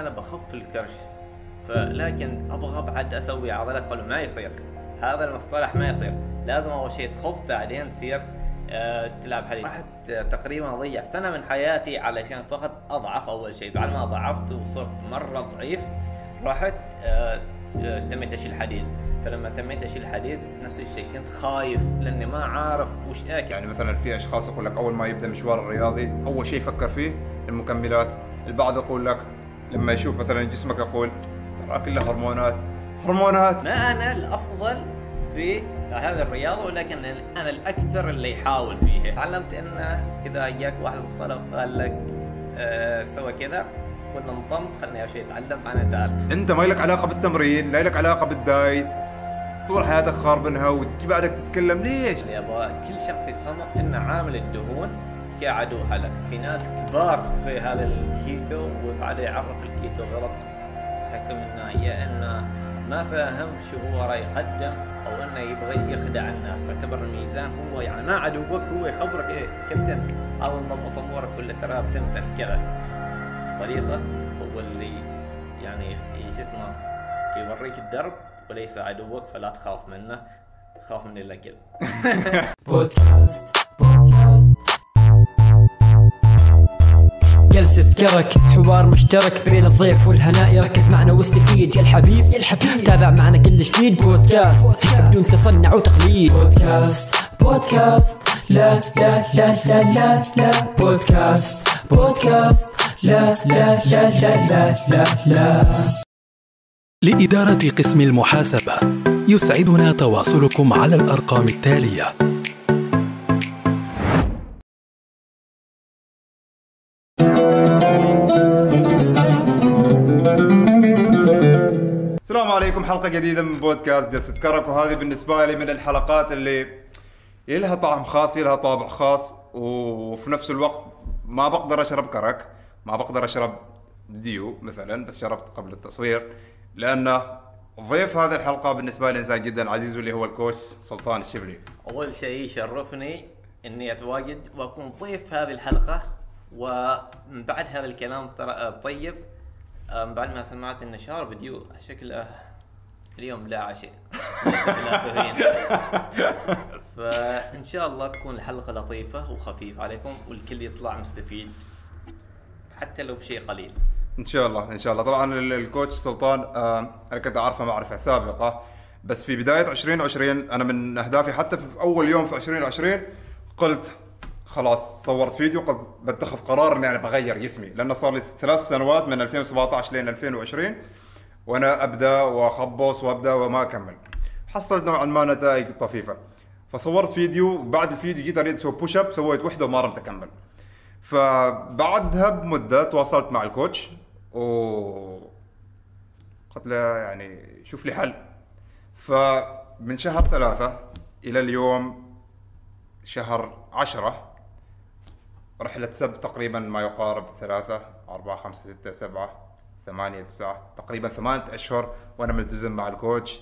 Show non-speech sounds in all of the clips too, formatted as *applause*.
أنا بخف الكرش فلكن أبغى بعد أسوي عضلات قلب ما يصير. هذا المصطلح ما يصير. لازم أول شيء تخف بعدين تصير آه، تلعب حديد. رحت تقريبا أضيع سنة من حياتي علشان فقط أضعف أول شيء بعد ما ضعفت وصرت مرة ضعيف رحت آه، آه، تميت أشيل حديد. فلما تميت أشيل حديد نفس الشيء كنت خايف لأني ما عارف وش أكل. يعني مثلا في أشخاص يقول لك أول ما يبدأ مشوار الرياضي أول شيء يفكر فيه المكملات. البعض يقول لك لما يشوف مثلا جسمك يقول ترى كلها هرمونات. هرمونات. ما أنا الأفضل في هذه الرياضه ولكن أنا الأكثر اللي يحاول فيها تعلمت انه إذا جاك واحد بالصلاه وقال لك آه سوى كذا قلنا انضم خلني أول شيء أتعلم أنا تعال. أنت ما لك علاقة بالتمرين لا لك علاقة بالدايت. طول حياتك خاربنها وتجي بعدك تتكلم ليش؟ اللي أبغى كل شخص يفهمه أن عامل الدهون كعدو هلك. في ناس كبار في هذا الكيتو وبعد يعرف الكيتو غلط. بحكم إنه يا إنه ما فاهم شو هو راح يقدم أو إنه يبغى يخدع الناس. يعتبر الميزان هو يعني ما عدوك هو يخبرك إيه كابتن حاول تضبط أمورك ولا ترى بتمتن كذا. صديقك هو اللي يعني شو اسمه يوريك الدرب وليس عدوك فلا تخاف منه. خاف من الاكل *laughs* بودكاست بودكاست. جلسة كرك حوار مشترك بين الضيف والهناء. ركز معنا واستفيد يا الحبيب يا الحبيب. تابع معنا كل جديد بودكاست. بدون تصنع وتقليد. بودكاست. بودكاست. لا لا لا لا لا لا. بودكاست. بودكاست. لا لا لا لا لا لا لا. لإدارة قسم المحاسبة يسعدنا تواصلكم على الأرقام التالية. السلام عليكم حلقة جديدة من بودكاست جلسة كرك وهذه بالنسبة لي من الحلقات اللي لها طعم خاص لها طابع خاص وفي نفس الوقت ما بقدر أشرب كرك ما بقدر أشرب ديو مثلا بس شربت قبل التصوير لأن ضيف هذه الحلقة بالنسبة لي إنسان جدا عزيز واللي هو الكوتش سلطان الشبلي. أول شيء يشرفني إني أتواجد وأكون ضيف هذه الحلقة ومن بعد هذا الكلام الطيب بعد ما سمعت إن شارب ديو شكله اليوم لا عشاء. *laughs* فإن شاء الله تكون الحلقة لطيفة وخفيفة عليكم والكل يطلع مستفيد حتى لو بشيء قليل. إن شاء الله إن شاء الله. طبعا ال- ال coach سلطان آه أنا كنت أعرفه معرفة سابقة بس في بداية 2020 أنا من أهدافي حتى في أول يوم في 2020 قلت خلاص صورت فيديو قد بتخذ قرار إني أنا بغير جسمي لأنه صار لي ثلاث سنوات من 2017 لين 2020 وأنا أبدأ وأخبص وأبدأ وما أكمل. حصلت نوعا ما نتائج طفيفة. فصورت فيديو بعد الفيديو جيت أريد أسوي push up سويت وحدة وما رمت أكمل. فبعدها بمدة تواصلت مع الكوتش و قلت له يعني شوف لي حل. فمن شهر ثلاثة إلى اليوم شهر عشرة رحلة سب تقريبا ما يقارب ثلاثة أربعة خمسة ستة سبعة ثمانية تسعة تقريبا ثمانية أشهر وأنا ملتزم مع الكوتش.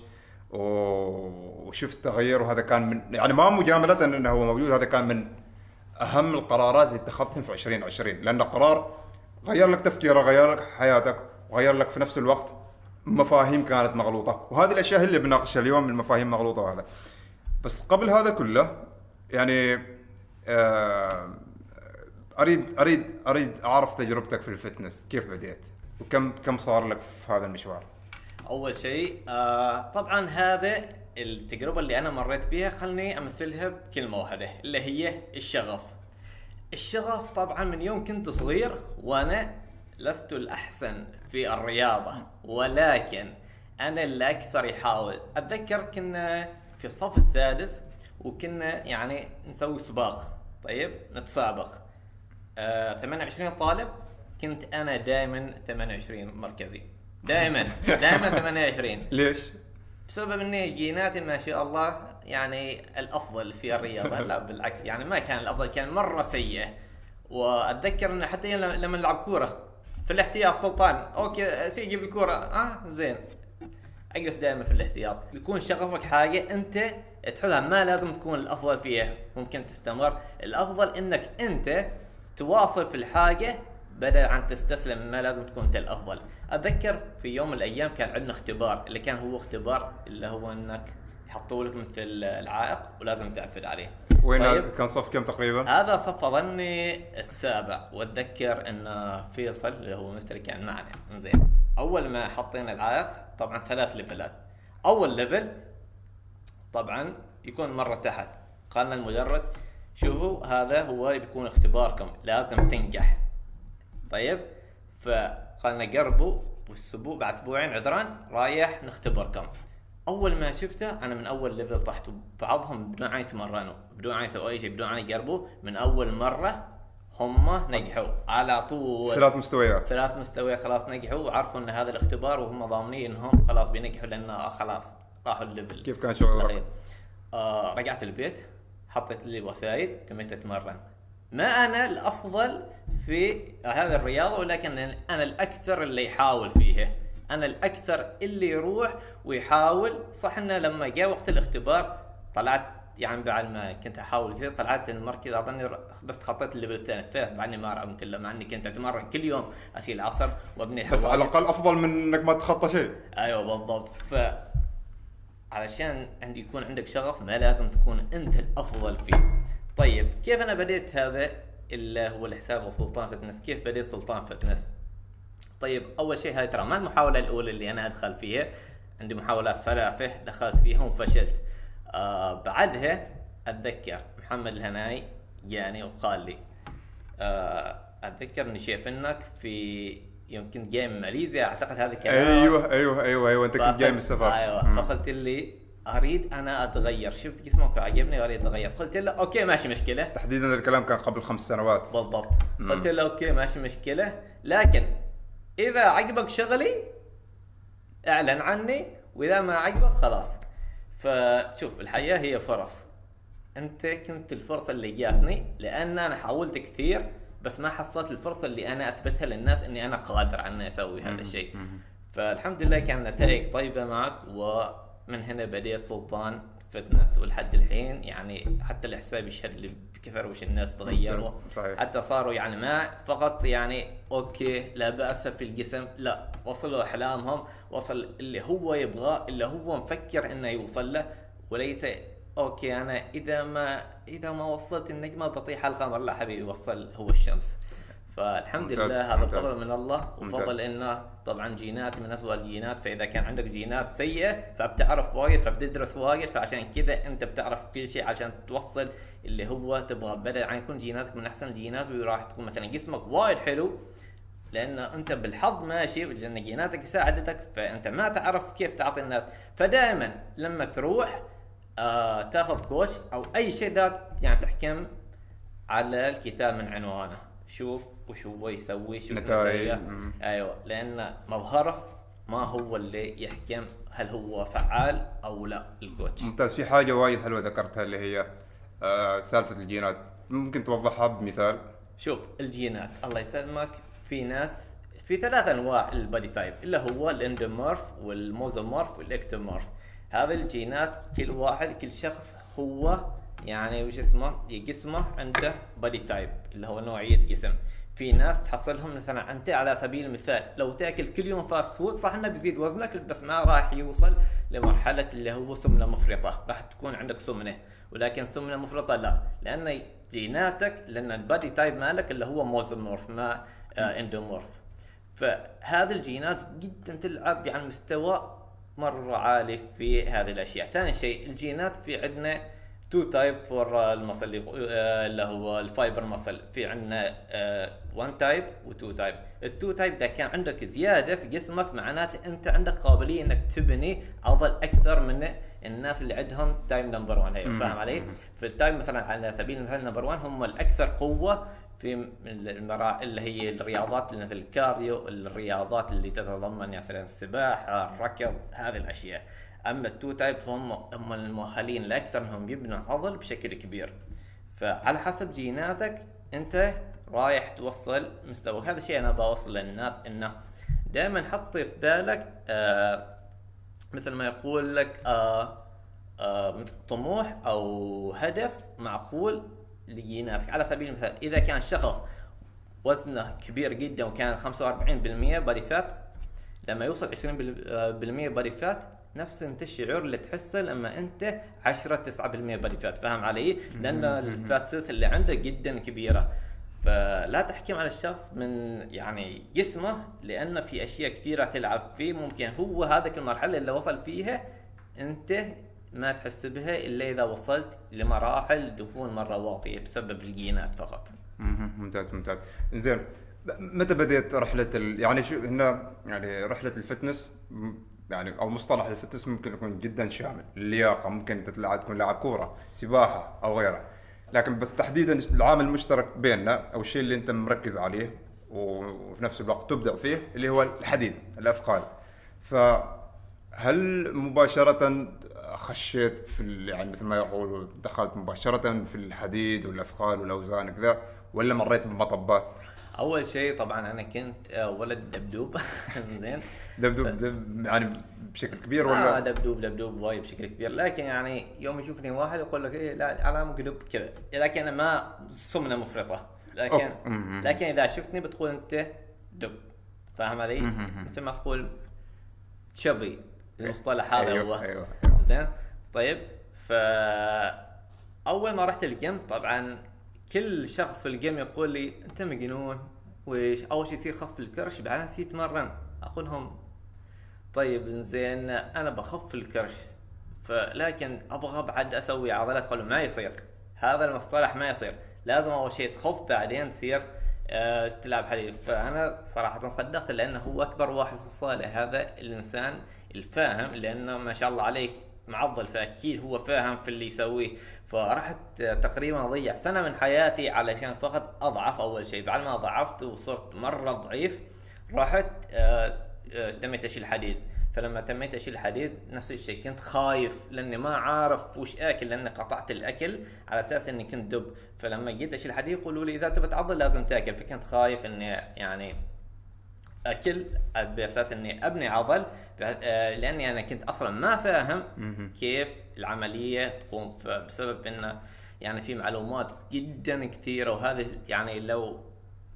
وشفت تغير وهذا كان من يعني ما مجاملة إنه هو موجود هذا كان من أهم القرارات اللي اتخذتهم في 2020 لأن قرار غير لك تفكيرك غير لك حياتك وغير لك في نفس الوقت مفاهيم كانت مغلوطة. وهذه الأشياء هي اللي بناقشها اليوم المفاهيم مغلوطة وهذا بس قبل هذا كله يعني آه، أريد أريد أريد أعرف تجربتك في الفتنس. كيف بديت؟ وكم كم صار لك في هذا المشوار؟ أول شيء آه طبعا هذا التجربة اللي أنا مريت بها خلني أمثلها بكلمة واحدة اللي هي الشغف. الشغف طبعا من يوم كنت صغير وأنا لست الأحسن في الرياضة ولكن أنا اللي أكثر يحاول. أتذكر كنا في الصف السادس وكنا يعني نسوي سباق طيب؟ نتسابق. آه 28 طالب كنت أنا دائما 28 مركزي. دائما دائما 28 ليش؟ بسبب إني جيناتي ما شاء الله يعني الأفضل في الرياضة. *laughs* لا بالعكس يعني ما كان الأفضل كان مرة سيئه وأتذكر انه حتى لما نلعب كورة في الاحتياط سلطان. أوكي سي جيب الكورة. آه زين. أجلس دائما في الاحتياط. يكون شغفك حاجة أنت تحبها ما لازم تكون الأفضل فيها. ممكن تستمر. الأفضل إنك أنت تواصل في الحاجة بدل عن تستسلم ما لازم تكون أنت الأفضل. أتذكر في يوم من الأيام كان عندنا اختبار اللي كان هو اختبار اللي هو إنك يحطوا لك مثل العائق ولازم تعفد عليه. وين طيب. كان صف كم تقريبا؟ هذا صف اظني السابع. وأتذكر إن فيصل اللي هو مستر كان معنا. زين أول ما حطينا العائق طبعا ثلاث levelات. أول level طبعا يكون مرة تحت. قال لنا المدرس شوفوا هذا هو بيكون اختباركم لازم تنجح. طيب فقال لنا قربوا والاسبوع بعد أسبوعين عذرا رايح نختبركم. أول ما شفته أنا من أول ليفل طحت بعضهم بدون ان يتمرنوا بدون ان يسووا أي شيء بدون ان يقربوا من أول مرة هم نجحوا على طول. ثلاث مستويات. ثلاث مستويات خلاص نجحوا وعرفوا إن هذا الاختبار وهم ضامنين إنهم خلاص بينجحوا لأن خلاص راحوا ال level كيف كان شعورك؟ طيب. آه رجعت البيت. حطيت لي وسائل تميت أتمرن. ما أنا الأفضل في هذه الرياضه ولكن أنا الأكثر اللي يحاول فيها أنا الأكثر اللي يروح ويحاول. صح إنه لما جاء وقت الاختبار طلعت يعني بعد ما كنت أحاول كذا طلعت المركز اظني بس تخطيت ال level الثاني الثالث بعدني ما رمت الا مع إني كنت أتمرن كل يوم اسير العصر وأبني بس على. الأقل أفضل من إنك ما تتخطى شيء. أيوه بالضبط. ف علشان عندي يكون عندك شغف ما لازم تكون أنت الأفضل فيه. طيب كيف أنا بديت هذا؟ اللي هو الحساب سلطان فتنس. كيف بديت سلطان فتنس؟ طيب أول شيء هاي ترى ما المحاولة الأولى اللي أنا أدخل فيها. عندي محاولات ثلاثة دخلت فيهم وفشلت. آه بعدها أتذكر محمد الهناي جاني وقال لي آه أتذكر إني شايفنك في يوم كنت جاي من ماليزيا أعتقد هذا كان أيوه أيوه أيوه أيوه أنت كنت جاي من السفر. أيوه مم. فقلت لي أريد أنا أتغير. شفت جسمك عجبني وأريد أتغير. قلت له okay ماشي مشكلة. تحديدا الكلام كان قبل خمس سنوات. بالضبط. قلت له okay ماشي مشكلة. لكن إذا عجبك شغلي أعلن عني وإذا ما عجبك خلاص. فشوف الحياة هي فرص. أنت كنت الفرصة اللي جاتني لأن أنا حاولت كثير بس ما حصلت الفرصة اللي أنا أثبتها للناس إني أنا قادر على إني أسوي هذا الشيء. فالحمد لله كان نتائج طيبة معك ومن هنا بديت سلطان فتنس ولحد الحين يعني حتى الحساب يشهد لي بكثر وش الناس تغيروا. صحيح. حتى صاروا يعني ما فقط يعني okay لا بأس في الجسم لا وصلوا أحلامهم وصل اللي هو يبغاه اللي هو مفكر إنه يوصل له وليس okay أنا إذا ما إذا ما وصلت النجمة بطيح على القمر. لا حبيبي وصل هو الشمس. فالحمد ممتاز، لله هذا. فضل من الله. وفضل انه طبعا جينات من اسوء الجينات فإذا كان عندك جينات سيئة فبتعرف وايد فبتدرس وايد فعشان كذا أنت بتعرف كل شيء عشان توصل اللي هو تبغى بدل عن يكون جيناتك من أحسن الجينات وراح تكون مثلا جسمك وايد حلو لأن أنت بالحظ ماشي لأن جيناتك ساعدتك فأنت ما تعرف كيف تعطي الناس. فدائما لما تروح آه تاخذ كوتش أو أي شيء يعني تحكم على الكتاب من عنوانه. شوف وش هو يسوي شوف نتائج. أيوه لأن مظهره ما هو اللي يحكم هل هو فعال أو لا الكوتش. ممتاز. في حاجة وايد حلوة ذكرتها اللي هي آه سالفة الجينات. ممكن توضحها بمثال؟ شوف الجينات. الله يسلمك. في ناس في ثلاث أنواع البادي تايب اللي هو الإندومورف والموزومورف والإكتومورف. هذه الجينات كل واحد كل شخص هو يعني وش اسمه؟ جسمه عنده body type اللي هو نوعية جسم. في ناس تحصلهم مثلا أنت على سبيل المثال لو تأكل كل يوم fast food صح إنه بيزيد وزنك بس ما راح يوصل لمرحلة اللي هو سمنة مفرطة. راح تكون عندك سمنة. ولكن سمنة مفرطة لا لأن جيناتك لأن ال body type مالك اللي هو mesomorph ما آه endomorph فهذه الجينات جدا تلعب يعني مستوى مره عالي في هذه الأشياء. ثاني شيء الجينات في عندنا two type for ال muscle اللي هو ال fiber muscle. في عندنا 1 type و2 type ال two type اذا كان عندك زيادة في جسمك معناته أنت عندك قابلية إنك تبني عضل أكثر من الناس اللي عندهم type number 1 هي فاهم علي؟ في ال type مثلا على سبيل المثال number 1 هم الأكثر قوة في المرا اللي هي الرياضات مثل ال cardio الرياضات اللي تتضمن مثلا السباحة الركض هذه الأشياء. أما ال two type فهم هم المؤهلين لأكثر انهم يبنوا عضل بشكل كبير. فعلى حسب جيناتك أنت رايح توصل مستوى هذا الشيء أنا بوصل للناس إنه دائما حطي في بالك آه مثل ما يقول لك آه آه طموح أو هدف معقول لجيناتك على سبيل المثال إذا كان شخص وزنه كبير جدا وكان 45% body fat لما يوصل 20% body fat نفس انت الشعور اللي تحسه لما أنت 10 9% body fat فاهم علي؟ لأن ال fat cells اللي عنده جدا كبيرة. فلا تحكم على الشخص من يعني جسمه لأن في أشياء كثيرة تلعب فيه. ممكن هو هذيك المرحلة اللي وصل فيها أنت ما تحس بها إلا إذا وصلت لمراحل دهون مرة واطية بسبب الجينات فقط. ممتاز ممتاز. زين متى بديت رحلة ال... يعني شو هنا يعني رحلة ال fitness؟ يعني أو مصطلح ال fitness ممكن يكون جدا شامل. اللياقه ممكن انت تلعب تكون لاعب كورة سباحة أو غيره لكن بس تحديدا العامل المشترك بيننا أو الشيء اللي أنت مركز عليه وفي نفس الوقت تبدع فيه اللي هو الحديد الأثقال. فهل مباشرة خشيت في يعني مثل ما يقولوا دخلت مباشرة في الحديد والأثقال والأوزان كذا ولا مريت بمطبات؟ أول شيء طبعا أنا كنت آه، ولد دبدوب. *laughs* زين. دبدوب دب يعني بشكل كبير ولا؟ دبدوب دبدوب وايد بشكل كبير. لكن يعني يوم يشوفني واحد يقول لك إيه لا علامه قلوب كذا. لكن أنا ما سمنه مفرطة. لكن. لكن إذا شفتني بتقول أنت دب. فاهم علي؟ مثل ما تقول شبي. المصطلح هذا أيوه، هو. أيوه. زين؟ طيب ف أول ما رحت الجيم طبعا كل شخص في الجيم يقول لي أنت مجنون وش أول شيء يصير خف الكرش؟ بعدين نسيت تمرن أقول لهم طيب زين أنا بخف الكرش فلكن أبغى بعد أسوي عضلات قالوا ما يصير. هذا المصطلح ما يصير. لازم أول شيء تخف بعدين تصير آه تلعب حديد. فأنا صراحة صدقت لأنه هو أكبر واحد في الصالة. هذا الإنسان الفاهم لأنه ما شاء الله عليه معضل فأكيد هو فاهم في اللي يسويه. فرحت تقريبا أضيع سنة من حياتي علشان فقط أضعف أول شيء. بعد ما ضعفت وصرت مرة ضعيف رحت آه، آه، تميت أشيل حديد فلما تميت أشيل حديد نفس الشيء كنت خايف لأني ما عارف وش آكل لأني قطعت الأكل على أساس إني كنت دب. فلما جيت أشيل حديد يقولوا لي إذا تبي تعضل لازم تأكل. فكنت خايف إني يعني أكل بأساس إني أبني عضل آه، لأني أنا كنت أصلا ما فاهم كيف العملية تقوم بسبب إنه يعني في معلومات جدا كثيرة وهذه يعني لو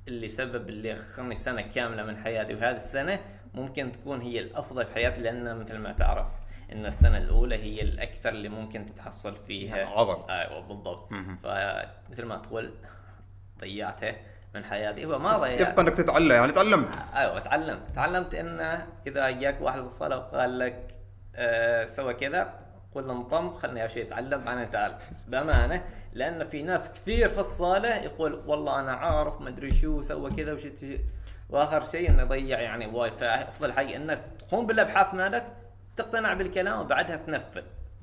اللي سبب اللي خلني سنة كاملة من حياتي وهذه السنة ممكن تكون هي الأفضل في حياتي لأن مثل ما تعرف إن السنة الأولى هي الأكثر اللي ممكن تتحصل فيها. عضل. أيوه بالضبط. فمثل ما تقول ضيعته. من حياتي. هو ما ضيعت يبقى انك تتعلم يعني تعلمت أيوه تعلمت. تعلمت انه إذا جاك واحد بالصاله وقال لك آه سوى كذا قل له انضم خلني أول شيء أتعلم بعدين تعال. بأمانة لأن في ناس كثير في الصالة يقول والله أنا عارف ما أدري شو سوى كذا وش وآخر شيء إنه يضيع يعني وايد. فأفضل حاجة إنك تقوم بالابحاث مالك تقتنع بالكلام وبعدها تنفذ.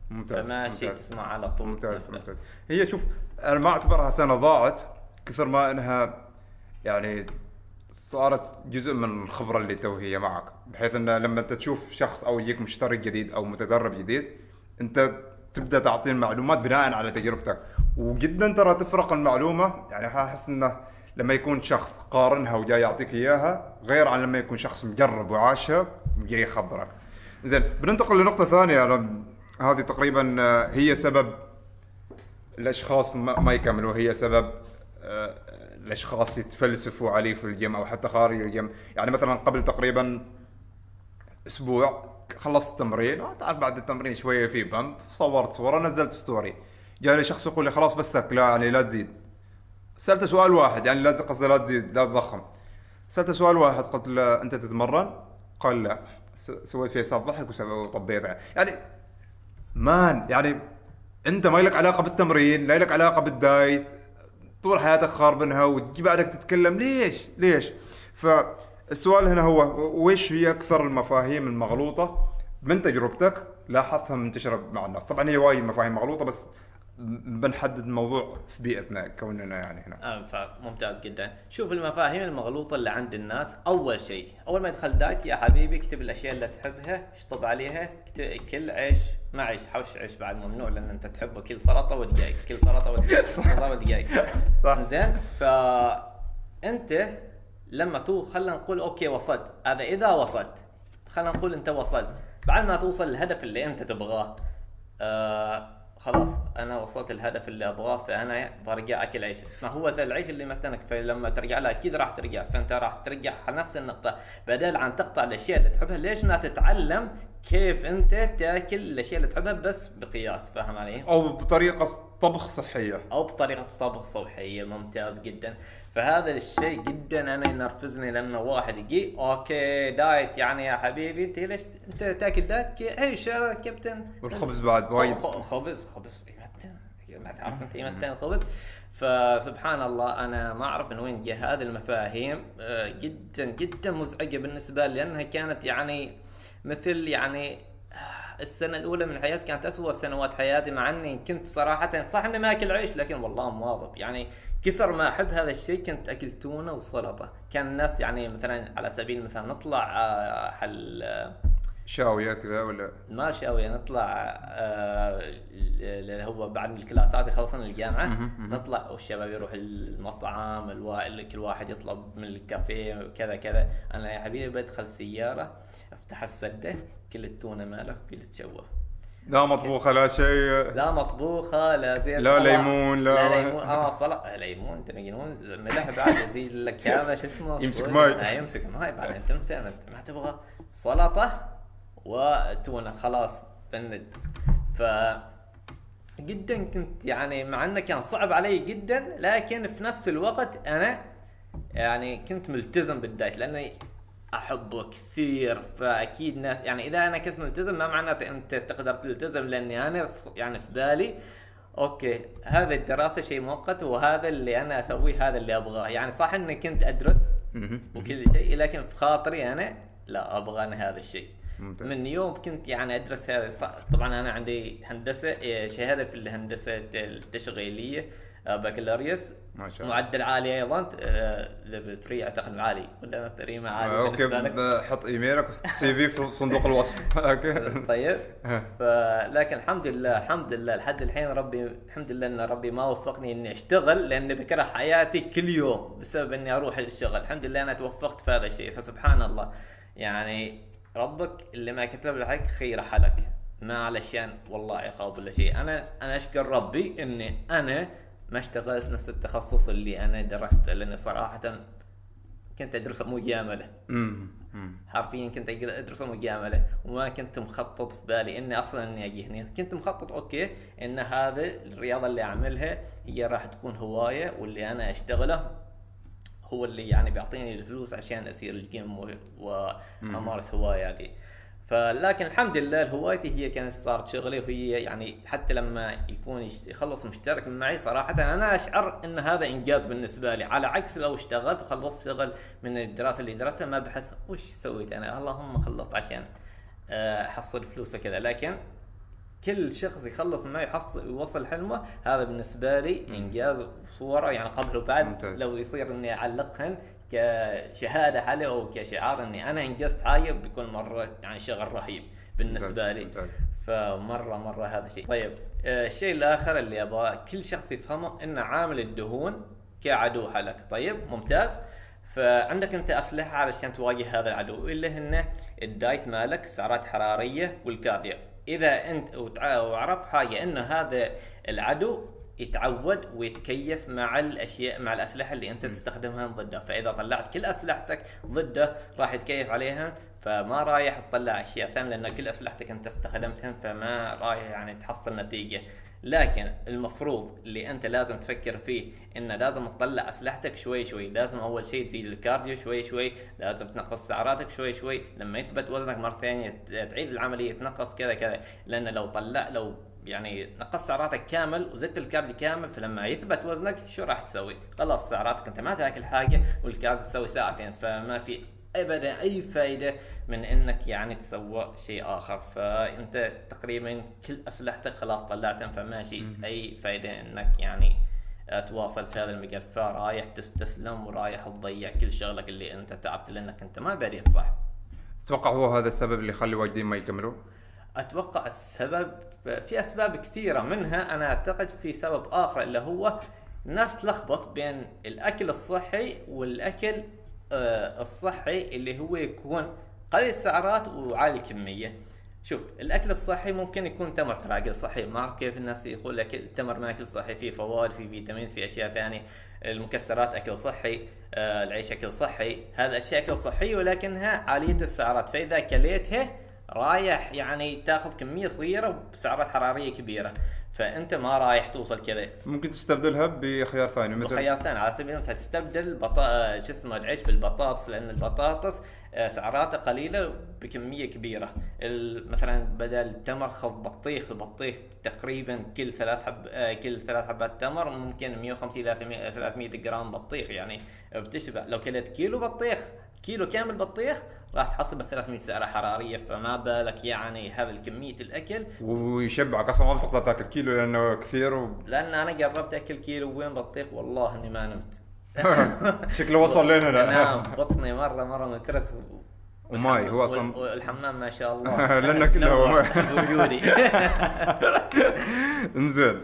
ممتاز فما شيء ممتاز. تسمع على طول. ممتاز. ممتاز. هي شوف أنا ما أعتبرها سنة ضاعت كثر ما إنها يعني صارت جزء من الخبرة اللي تو هي معك بحيث انه لما أنت تشوف شخص أو يجيك مشترك جديد أو متدرب جديد أنت تبدأ تعطيه المعلومات بناء على تجربتك وجدا ترى تفرق المعلومة يعني احس إنه لما يكون شخص قارنها وجاي يعطيك إياها غير عن لما يكون شخص مجرب وعاشها وجاي يخبرك. زين بننتقل لنقطة ثانية هذه تقريبا آه، هي سبب الأشخاص ما ما يكملوا هي سبب آه، الأشخاص يتفلسفوا عليه في الجيم أو حتى خارج الجيم. يعني مثلا قبل تقريبا أسبوع خلصت التمرين تعرف بعد التمرين شوية في pump صورت صورة نزلت story. جاني شخص يقول لي خلاص بسك لا يعني لا تزيد. سالته سؤال واحد يعني لا قصدي لا تزيد لا تضخم. سالته سؤال واحد قلت له أنت تتمرن؟ قال لا. سويت صوت ضحك وطبيته يعني مان يعني أنت ما لك علاقة بالتمرين لا لك علاقة بال diet طول حياتك خاربنها وتجي بعدك تتكلم ليش؟ ليش؟ فالسؤال هنا هو وش هي أكثر المفاهيم المغلوطة من تجربتك؟ لاحظتها منتشرة مع الناس. طبعا هي وايد مفاهيم مغلوطة بس بنحدد الموضوع في بيئتنا كوننا يعني هنا. آه فممتاز جدا. شوف المفاهيم المغلوطة اللي عند الناس. أول شيء أول ما يدخل diet يا حبيبي اكتب الأشياء اللي تحبها اشطب عليها كل عيش ما عيش حوش عيش بعد ممنوع لأن أنت تحبه كل سلطة ودقايق كل كل سلطة *laughs* ودقايق. صح. زين؟ فأنت لما تو خلينا نقول okay وصلت. هذا إذا وصلت. خلينا نقول أنت وصلت. بعد ما توصل للهدف اللي أنت تبغاه آه خلاص أنا وصلت الهدف اللي أبغاه فأنا برجع أكل عيش. ما هو ذا العيش اللي متنك فلما ترجع له أكيد راح ترجع فأنت راح ترجع على نفس النقطة. بدل عن تقطع الأشياء اللي تحبها ليش ما تتعلم كيف أنت تأكل الأشياء اللي تحبها بس بقياس؟ فاهم علي؟ أو بطريقة طبخ صحية. أو بطريقة طبخ صحية ممتاز جدا. فهذا الشيء جدا أنا ينرفزني لأنه واحد يجي okay diet يعني يا حبيبي أنت ليش أنت تأكل دايت؟ عيش يا كابتن؟ والخبز بعد وايد. خبز خبز يمتن تعرف انت يمتن الخبز. فسبحان الله أنا ما أعرف من وين جاء هذه المفاهيم. آه، جدا جدا مزعجة بالنسبة لي لأنها كانت يعني مثل يعني آه، السنة الأولى من حياتي كانت أسوأ سنوات حياتي مع أني كنت صراحة صح إني ما أكل عيش لكن والله مواظب يعني كثر ما أحب هذا الشيء كنت أكل تونة وسلطة. كان الناس يعني مثلا على سبيل المثال نطلع آه، حل آه، شاويه كذا ولا؟ ما شاوي نطلع آه، اللي هو بعد الكلاسات يخلصون الجامعة نطلع والشباب يروح المطعم الوا... كل واحد يطلب من الكافيه وكذا كذا. أنا يا حبيبي بدخل سيارة افتح السده كل التونة ماله كل تشوف لا مطبوخة لا شيء. لا مطبوخة لا زين لا ليمون، لا- لا ليمون. آه صلاة ليمون انت مجنون ملح بعد يزيد لك هذا شو اسمه؟ يمسك. ماي. آه يمسك ماي بعد. أنت ما تبغى. سلطة وتونة خلاص. بند. ف جدا كنت يعني مع إنه كان صعب علي جدا لكن في نفس الوقت أنا يعني كنت ملتزم بال diet لأني أحبه كثير فأكيد ناس يعني إذا أنا كنت ملتزم ما معناته أنت تقدر تلتزم لأني أنا يعني في بالي okay هذا الدراسة شيء مؤقت وهذا اللي أنا أسويه هذا اللي أبغاه. يعني صح إني كنت أدرس وكل شيء لكن في خاطري أنا لا أبغى أنا هذا الشيء. ممتاز. من يوم كنت يعني أدرس هذا طبعا أنا عندي هندسة إيه، شهادة في الهندسة التشغيلية. بكالوريوس ما شاء الله. معدل عالي أيضا. level 3 أعتقد عالي. ولا 3 ما عالي okay بالنسبة لك؟ ب- حط إيميلك ال C V في صندوق الوصف. okay. *laughs* طيب. ها. فلكن الحمد لله الحمد لله لحد الحين ربي الحمد لله إن ربي ما وفقني إني أشتغل لاني بكره حياتي كل يوم بسبب إني أروح الشغل. الحمد لله أنا توفقت في هذا الشيء. فسبحان الله. يعني ربك اللي ما كتب لك خير حلك. ما علشان والله يخاف ولا شيء. أنا أنا أشكر ربي إني أنا ما اشتغلت نفس التخصص اللي أنا درسته لاني صراحة كنت ادرسه مجاملة. حرفيا كنت أدرس مجاملة وما كنت مخطط في بالي إني أصلا إني أجي هنا كنت مخطط أوكي إن هذا الرياضة اللي أعملها هي راح تكون هواية واللي أنا أشتغله هو اللي يعني بيعطيني الفلوس عشان أسير الجيم وأمارس هواياتي. فلكن الحمد لله هوايتي هي كانت صارت شغلي وهي يعني حتى لما يكون يخلص مشترك معي صراحة أنا أشعر أن هذا إنجاز بالنسبة لي. على عكس لو اشتغلت وخلصت شغل من الدراسة اللي درستها ما بحس وش سويت أنا؟ اللهم خلصت عشان آه، أحصل فلوس وكذا. لكن كل شخص يخلص معي يحصل يوصل حلمه هذا بالنسبة لي إنجاز وصورة يعني قبل وبعد ممتاز. لو يصير إني أعلقهن كشهادة عليه أو كشعار إني أنا إنجزت حاجة بيكون مرة يعني شغل رهيب بالنسبة لي. فمرة مرة هذا شيء. طيب آه، الشيء الآخر اللي ابغاه كل شخص يفهمه إن عامل الدهون كعدو حلك. طيب ممتاز. فعندك أنت أسلحة علشان تواجه هذا العدو اللي هن ال diet مالك سعرات حرارية وال cardio. إذا أنت وعرف حاجة إن هذا العدو يتعود ويتكيف مع الأشياء مع الأسلحة اللي أنت تستخدمها ضده. فإذا طلعت كل أسلحتك ضده راح يتكيف عليها فما رايح تطلع أشياء ثانية لأن كل أسلحتك أنت استخدمتها فما رايح يعني تحصل نتيجة. لكن المفروض اللي أنت لازم تفكر فيه إن لازم تطلع أسلحتك شوي شوي. لازم أول شيء تزيد الكارديو شوي شوي لازم تنقص سعراتك شوي شوي. لما يثبت وزنك مرة ثانية تعيد العملية تنقص كذا كذا. لأن لو طلع لو يعني نقص سعراتك كامل وزدت ال cardio كامل فلما يثبت وزنك شو راح تسوي؟ خلاص سعراتك انت ما تاكل حاجة وال cardio تسوي ساعتين فما في ابدا أي فائده من إنك يعني تسوى شيء آخر فأنت تقريبا كل أسلحتك خلاص طلعتها فماشي أي فائده إنك يعني تواصل في هذا المجال فرايح تستسلم ورايح تضيع كل شغلك اللي أنت تعبت لأنك أنت ما بديت صح تتوقع هو هذا السبب اللي يخلي واجدين ما يكملون؟ أتوقع السبب في أسباب كثيرة منها أنا أعتقد في سبب آخر اللي هو الناس تلخبط بين الأكل الصحي والأكل آه، الصحي اللي هو يكون قليل السعرات وعالي الكمية. شوف الأكل الصحي ممكن يكون تمر ترى أكل صحي ما اعرف كيف الناس يقول لك التمر ما أكل صحي فيه فوائد فيه فيتامين في أشياء ثانية. المكسرات أكل صحي آه العيش أكل صحي هذا اشياء أكل صحيه ولكنها عالية السعرات. فإذا كليتها رايح يعني تاخذ كمية صغيرة بسعرات حرارية كبيرة. فأنت ما رايح توصل كذا. ممكن تستبدلها بخيار ثاني مثل وخيار ثاني على سبيل المثال تستبدل بطا... شو اسمه العيش بالبطاطس لأن البطاطس آه، سعراته قليلة بكمية كبيرة. مثلا بدل التمر خذ بطيخ البطيخ تقريبا كل ثلاث حب آه، كل ثلاث حبات تمر ممكن 150 إلى 300 جرام بطيخ. يعني بتشبع. لو كلت كيلو بطيخ كيلو كامل بطيخ راح تحصل ب 300 سعرة حرارية فما بالك يعني هذا الكمية الأكل. ويشبعك أصلا ما بتقدر تأكل كيلو لأنه كثير و... لأن أنا جربت أكل كيلو وين بطيخ؟ والله إني ما نمت. *laughs* شكله وصل لنا. *laughs* نعم بطني مرة مرة مترس و- وماي هو أصلا والحمام ما شاء الله. *laughs* لأنه كله. بوجودي انزين.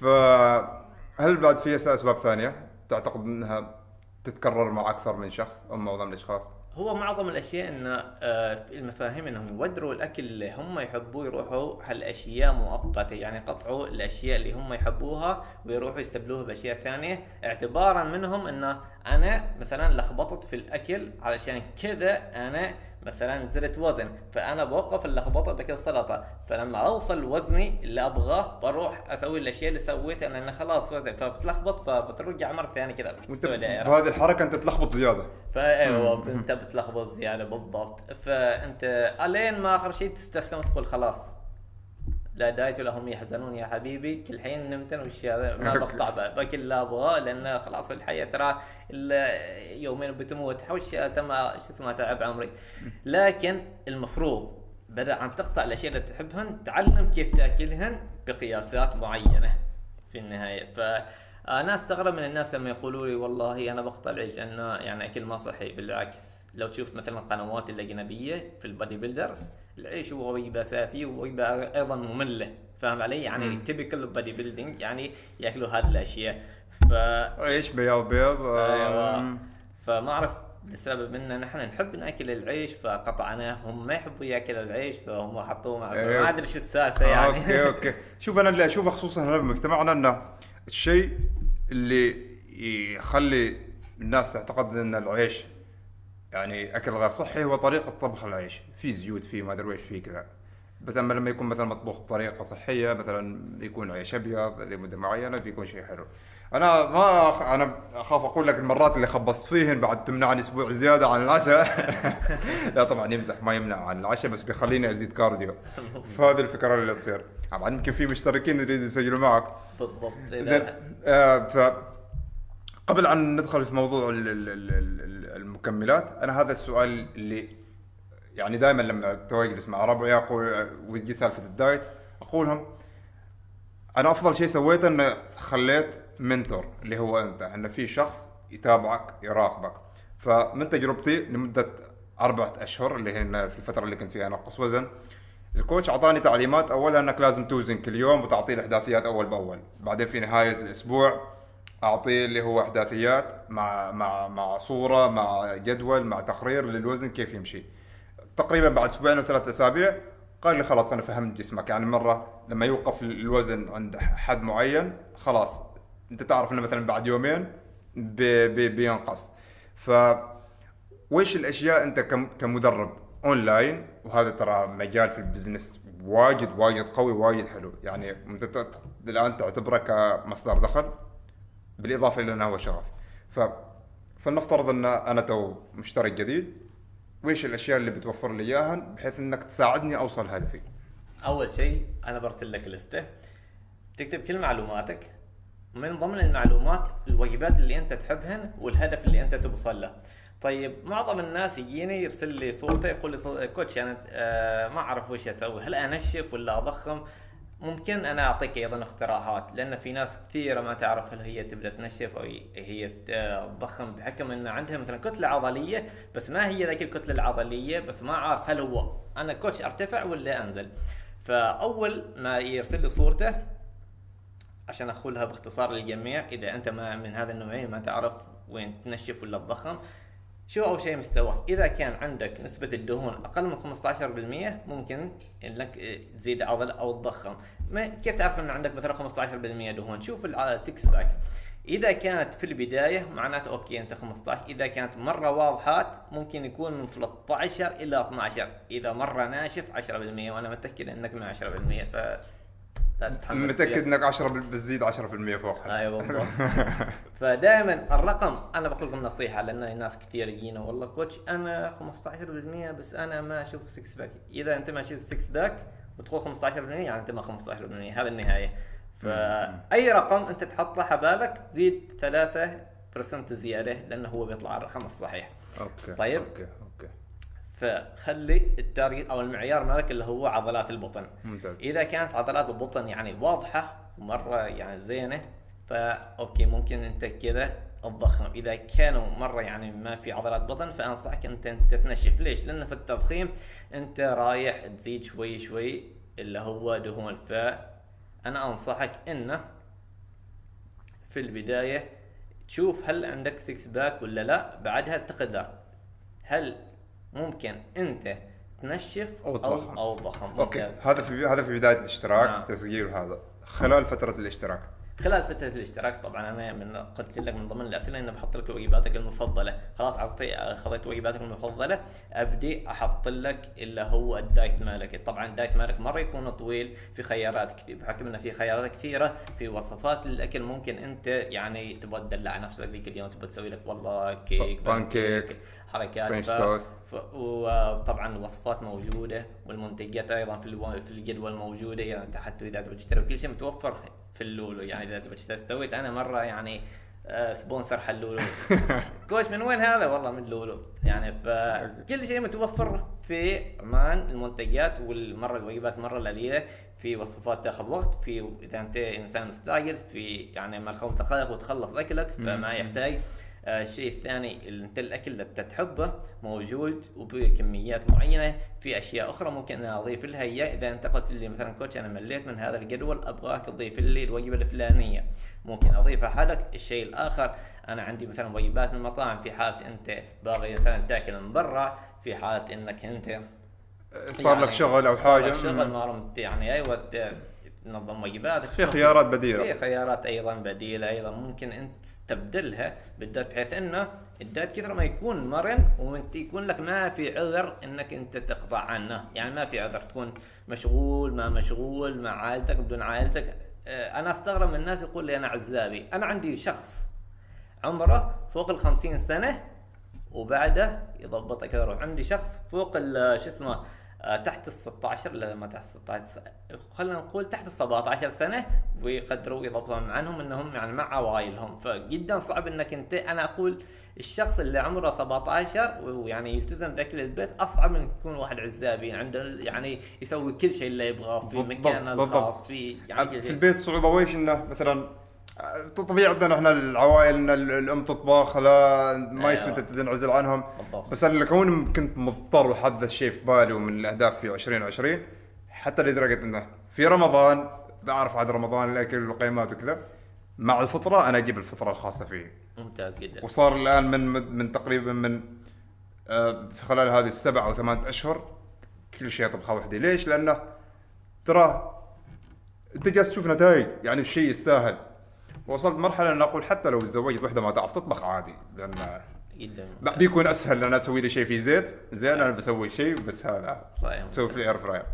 فهل بعد في أسباب ثانية تعتقد إنها تتكرر مع أكثر من شخص أو معظم الأشخاص؟ هو معظم الأشياء إن آه، المفاهيم إنهم يودروا الأكل اللي هم يحبوه يروحوا هالأشياء مؤقته يعني قطعوا الأشياء اللي هم يحبوها ويروحوا يستبدلوها بأشياء ثانية. اعتبارا منهم ان أنا مثلا لخبطت في الأكل علشان كذا أنا مثلا زدت وزن فأنا بوقف اللخبطة باكل سلطة. فلما أوصل وزني اللي أبغاه بروح أسوي الأشياء اللي سويتها لأن خلاص وزن فبتلخبط فبترجع مرة ثانية كذا. بهذه الحركة أنت تلخبط زيادة. فايوه أنت بتلخبط زيادة بالضبط. فأنت ألين ما آخر شيء تستسلم وتقول خلاص. لا دايت لهم يحزنون يا حبيبي. كل حين نمتن وش هذا ما بقطع باكل اللي ابغاه لأن خلاص الحياة ترى يومين بتموت. وش تم شو اسمه تعب عمري. لكن المفروض بدل عن تقطع الأشياء اللي تحبهن تعلم كيف تأكلهن بقياسات معينة في النهاية. ف أنا أستغرب من الناس لما يقولوا لي والله أنا بقطع العيش لأنه يعني أكل ما صحي بالعكس. لو تشوف مثلا القنوات الأجنبية في ال bodybuilders العيش هو وجبه اساسيه ووجبه أيضا مملة فاهم علي؟ يعني typical bodybuilding يعني ياكلوا هذه الأشياء. ف عيش بياض بيض أيوه. آم، فما أعرف لسبب إن نحن نحب نأكل العيش فقطعناه. هم ما يحبوا ياكل العيش فهم حطوه مع أيوه. ما أدري شو السالفة آه، يعني. okay okay. *laughs* شوف أنا اللي أشوفه خصوصا هنا بمجتمعنا إنه الشيء اللي يخلي الناس تعتقد إن العيش يعني أكل غير صحي هو طريقة طبخ العيش. في زيوت في ما أدري إيش في كذا. بس أما لما يكون مثلا مطبوخ بطريقة صحية مثلا يكون عيش أبيض لمدة معينة بيكون شيء حلو. أنا ما أخ... أنا أخاف أقول لك المرات اللي خبصت فيهن بعد تمنعني أسبوع زيادة عن العشاء. *laughs* لا طبعا يمزح ما يمنع عن العشاء بس بيخليني أزيد كارديو. *laughs* فهذه الفكرة اللي تصير. طبعا يمكن في مشتركين يريدوا يسجلوا معك. بالضبط. زين آه ف قبل أن ندخل في موضوع ال- ال- ال- ال- المكملات أنا هذا السؤال اللي يعني دائما لما أجلس مع ربعي أقول ويجي سالفة الدايت أقولهم أنا أفضل شيء سويته إنه خليت منتور اللي هو أنت إن في شخص يتابعك يراقبك. فمن تجربتي لمدة أربعة أشهر اللي هي في الفترة اللي كنت فيها انقص وزن الكوتش أعطاني تعليمات اولها أنك لازم توزن كل يوم وتعطيه الأحداثيات أول بأول. بعدين في نهاية الأسبوع اعطيه اللي هو أحداثيات مع مع مع صورة مع جدول مع تقرير للوزن كيف يمشي. تقريبا بعد أسبوعين أو ثلاث أسابيع قال لي خلاص أنا فهمت جسمك. يعني مرة لما يوقف الوزن عند حد معين خلاص أنت تعرف إنه مثلا بعد يومين بي بي بينقص. ف وش الأشياء أنت كم- كمدرب أونلاين؟ وهذا ترى مجال في ال business واجد واجد قوي واجد حلو. يعني أنت الآن تعتبره كمصدر دخل. بالإضافة إلى أنه هو شغف. ف فلنفترض أن أنا تو مشترك جديد. وش الأشياء اللي بتوفر لي اياها بحيث إنك تساعدني أوصل هدفي؟ أول شيء أنا برسل لك لستة. تكتب كل معلوماتك. من ضمن المعلومات الوجبات اللي أنت تحبهن والهدف اللي أنت توصل له. طيب معظم الناس يجيني يرسل لي صورته يقول لي كوتش أنا آه ما أعرف وش أسوي هل أنشف ولا أضخم؟ ممكن أنا أعطيك أيضا اقتراحات لأن في ناس كثيرة ما تعرف هل هي تبدأ تنشف أو هي آه، تضخم بحكم إن عندها مثلا كتلة عضلية بس ما هي ذيك الكتلة العضلية بس ما عارف هل هو أنا كوتش أرتفع ولا أنزل. فأول ما يرسل لي صورته عشان أقولها باختصار للجميع إذا أنت ما من هذا النوعين ما تعرف وين تنشف ولا تضخم شو أول شيء مستوى إذا كان عندك نسبة الدهون أقل من 15% ممكن إنك آه، تزيد عضل أو تضخم. كيف تعرف إن عندك مثلا 15% دهون؟ شوف ال six pack إذا كانت في البداية معناته okay أنت 15 إذا كانت مرة واضحات ممكن يكون من 13 إلى 12 إذا مرة ناشف 10% وأنا متأكد إنك من 10% ف متأكد. إنك 10 بتزيد 10% فوقها أيوه بالضبط فدائما الرقم أنا بقول لكم نصيحة لأن ناس كثير يجينا. والله coach أنا 15% بس أنا ما أشوف 6 pack إذا أنت ما شفت 6 pack وتقول 15% يعني أنت ما 15% هذا النهاية. فاي رقم أنت تحطه حبالك زيد 3% زيادة لأنه هو بيطلع الرقم الصحيح. okay طيب. okay. فخلي ال target أو المعيار مالك اللي هو عضلات البطن. ممتاز. إذا كانت عضلات البطن يعني واضحة ومرة يعني زينة ف okay ممكن أنت كذا تضخم. إذا كانوا مرة يعني ما في عضلات بطن فأنصحك أنت انت تنشف ليش؟ لأن في التضخيم أنت رايح تزيد شوي شوي اللي هو دهون. فانا أنصحك إنه في البداية تشوف هل عندك six pack ولا لا بعدها تقدر. هل ممكن انت تنشف أو تضخم. أو أو تضخم. okay. هذا في هذا في بداية الاشتراك نعم. تسجيل هذا. خلال فترة الاشتراك. خلال فترة الاشتراك طبعا أنا من قلت لك من ضمن الأسئلة إني بحط لك وجباتك المفضلة، خلاص اعطي خذيت وجباتك المفضلة. أبدي أحط لك اللي هو الدايت مالك، طبعا الدايت مالك مرة يكون طويل في خيارات كثير بحكم إنه في خيارات كثيرة في وصفات للأكل ممكن أنت يعني تبغى تدلع نفسك ذيك اليوم تبغى تسوي لك والله كيك بانكيك، حركات ف... ف... وطبعا الوصفات موجودة والمنتجات أيضا في ألو... في الجدول موجودة يعني أنت حتى إذا تبغى تشتري كل شيء متوفر في اللولو. يعني إذا تبغى تشتري سويت أنا مرة يعني آه، sponsor حلولو كوش *laughs* من وين هذا؟ والله من لولو يعني فكل شيء متوفر في عمان المنتجات والمرة الوجبات مرة قليله في وصفات تاخذ وقت في إذا أنت إنسان مستعجل في يعني ما خلص دقائق وتخلص أكلك فما يحتاج. الشيء الثاني اللي أنت الأكل اللي أنت تحبه موجود وبكميات معينة. في أشياء أخرى ممكن أنا أضيف لها إياه. إذا أنت قلت لي مثلا كوتش أنا مليت من هذا الجدول أبغاك تضيف لي الوجبة الفلانية. ممكن أضيفها لك الشيء الآخر أنا عندي مثلا وجبات من المطاعم. في حالة أنت باغي مثلا تأكل من برا في حالة إنك أنت صار لك يعني شغل أو صار لك حاجة. شغل ما رمت يعني. أيوه تنظم وجباتك في خيارات بديلة. في خيارات أيضا بديلة أيضا ممكن أنت تستبدلها بالذات بحيث إنه الدايت كثر ما يكون مرن وأنت يكون لك ما في عذر إنك أنت تقطع عنه. يعني ما في عذر تكون مشغول ما مشغول مع عائلتك بدون عائلتك. آه، أنا أستغرب من الناس يقول لي أنا عزابي. أنا عندي شخص عمره فوق ال 50 سنة وبعده يضبط كذا يروح. عندي شخص فوق ال- شو اسمه آه، تحت ال 16 لا ما تحت 16 س- خلينا نقول تحت ال 17 سنة ويقدروا يضبطون عنهم إنهم يعني مع عوائلهم فجدا صعب إنك أنت أنا أقول الشخص اللي عمره 17 ويعني يلتزم بأكل البيت أصعب من يكون واحد عزابي عنده يعني يسوي كل شيء اللي يبغاه في مكانه. الخاص في يعني في. البيت صعوبة ويش إنه مثلا آه، طبيعي عندنا إحنا العوائل إن ال- الأم تطبخ لا ما أيوة. يشوف انت تنعزل عنهم بالضبط. بس أنا لكون كنت مضطر وحاط الشيء في بالي ومن الأهداف في 2020 حتى لدرجة إنه في رمضان أعرف عاد رمضان الأكل والقيمات وكذا مع الفطرة أنا أجيب الفطرة الخاصة فيي ممتاز جدا وصار الآن من من تقريبا من آه، في خلال هذه السبع أو ثمان أشهر كل شيء طبخه وحدي ليش؟ لأنه ترى أنت جالس تشوف نتائج يعني الشيء يستاهل وصلت مرحلة أن أقول حتى لو تزوجت وحدة ما تعرف تطبخ عادي لأن جدا لا بيكون أسهل لأن تسوي لي شيء في زيت. زين أنا بسوي شيء بس هذا. تسوي في الاير فراير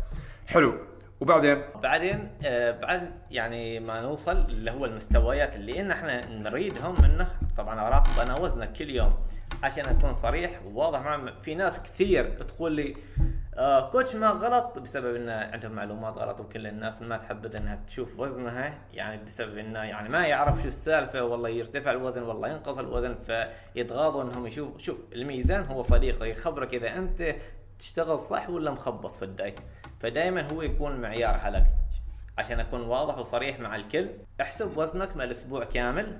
حلو. وبعدين؟ بعدين آه بعد يعني ما نوصل اللي هو المستويات اللي إن إحنا نريدهم منه. طبعا أراقب أنا وزنك كل يوم عشان أكون صريح. وواضح مع في ناس كثير تقول لي آه كوتش ما غلط بسبب ان عندهم معلومات غلط وكل الناس ما تحبذ إنها تشوف وزنها. يعني بسبب إنه يعني ما يعرف شو السالفة والله يرتفع الوزن والله ينقص الوزن فيتغاضوا إنهم يشوف شوف الميزان هو صديقه يخبرك إذا أنت تشتغل صح ولا مخبص في الدايت. فدائما هو يكون معيار لك عشان أكون واضح وصريح مع الكل احسب وزنك مع الأسبوع كامل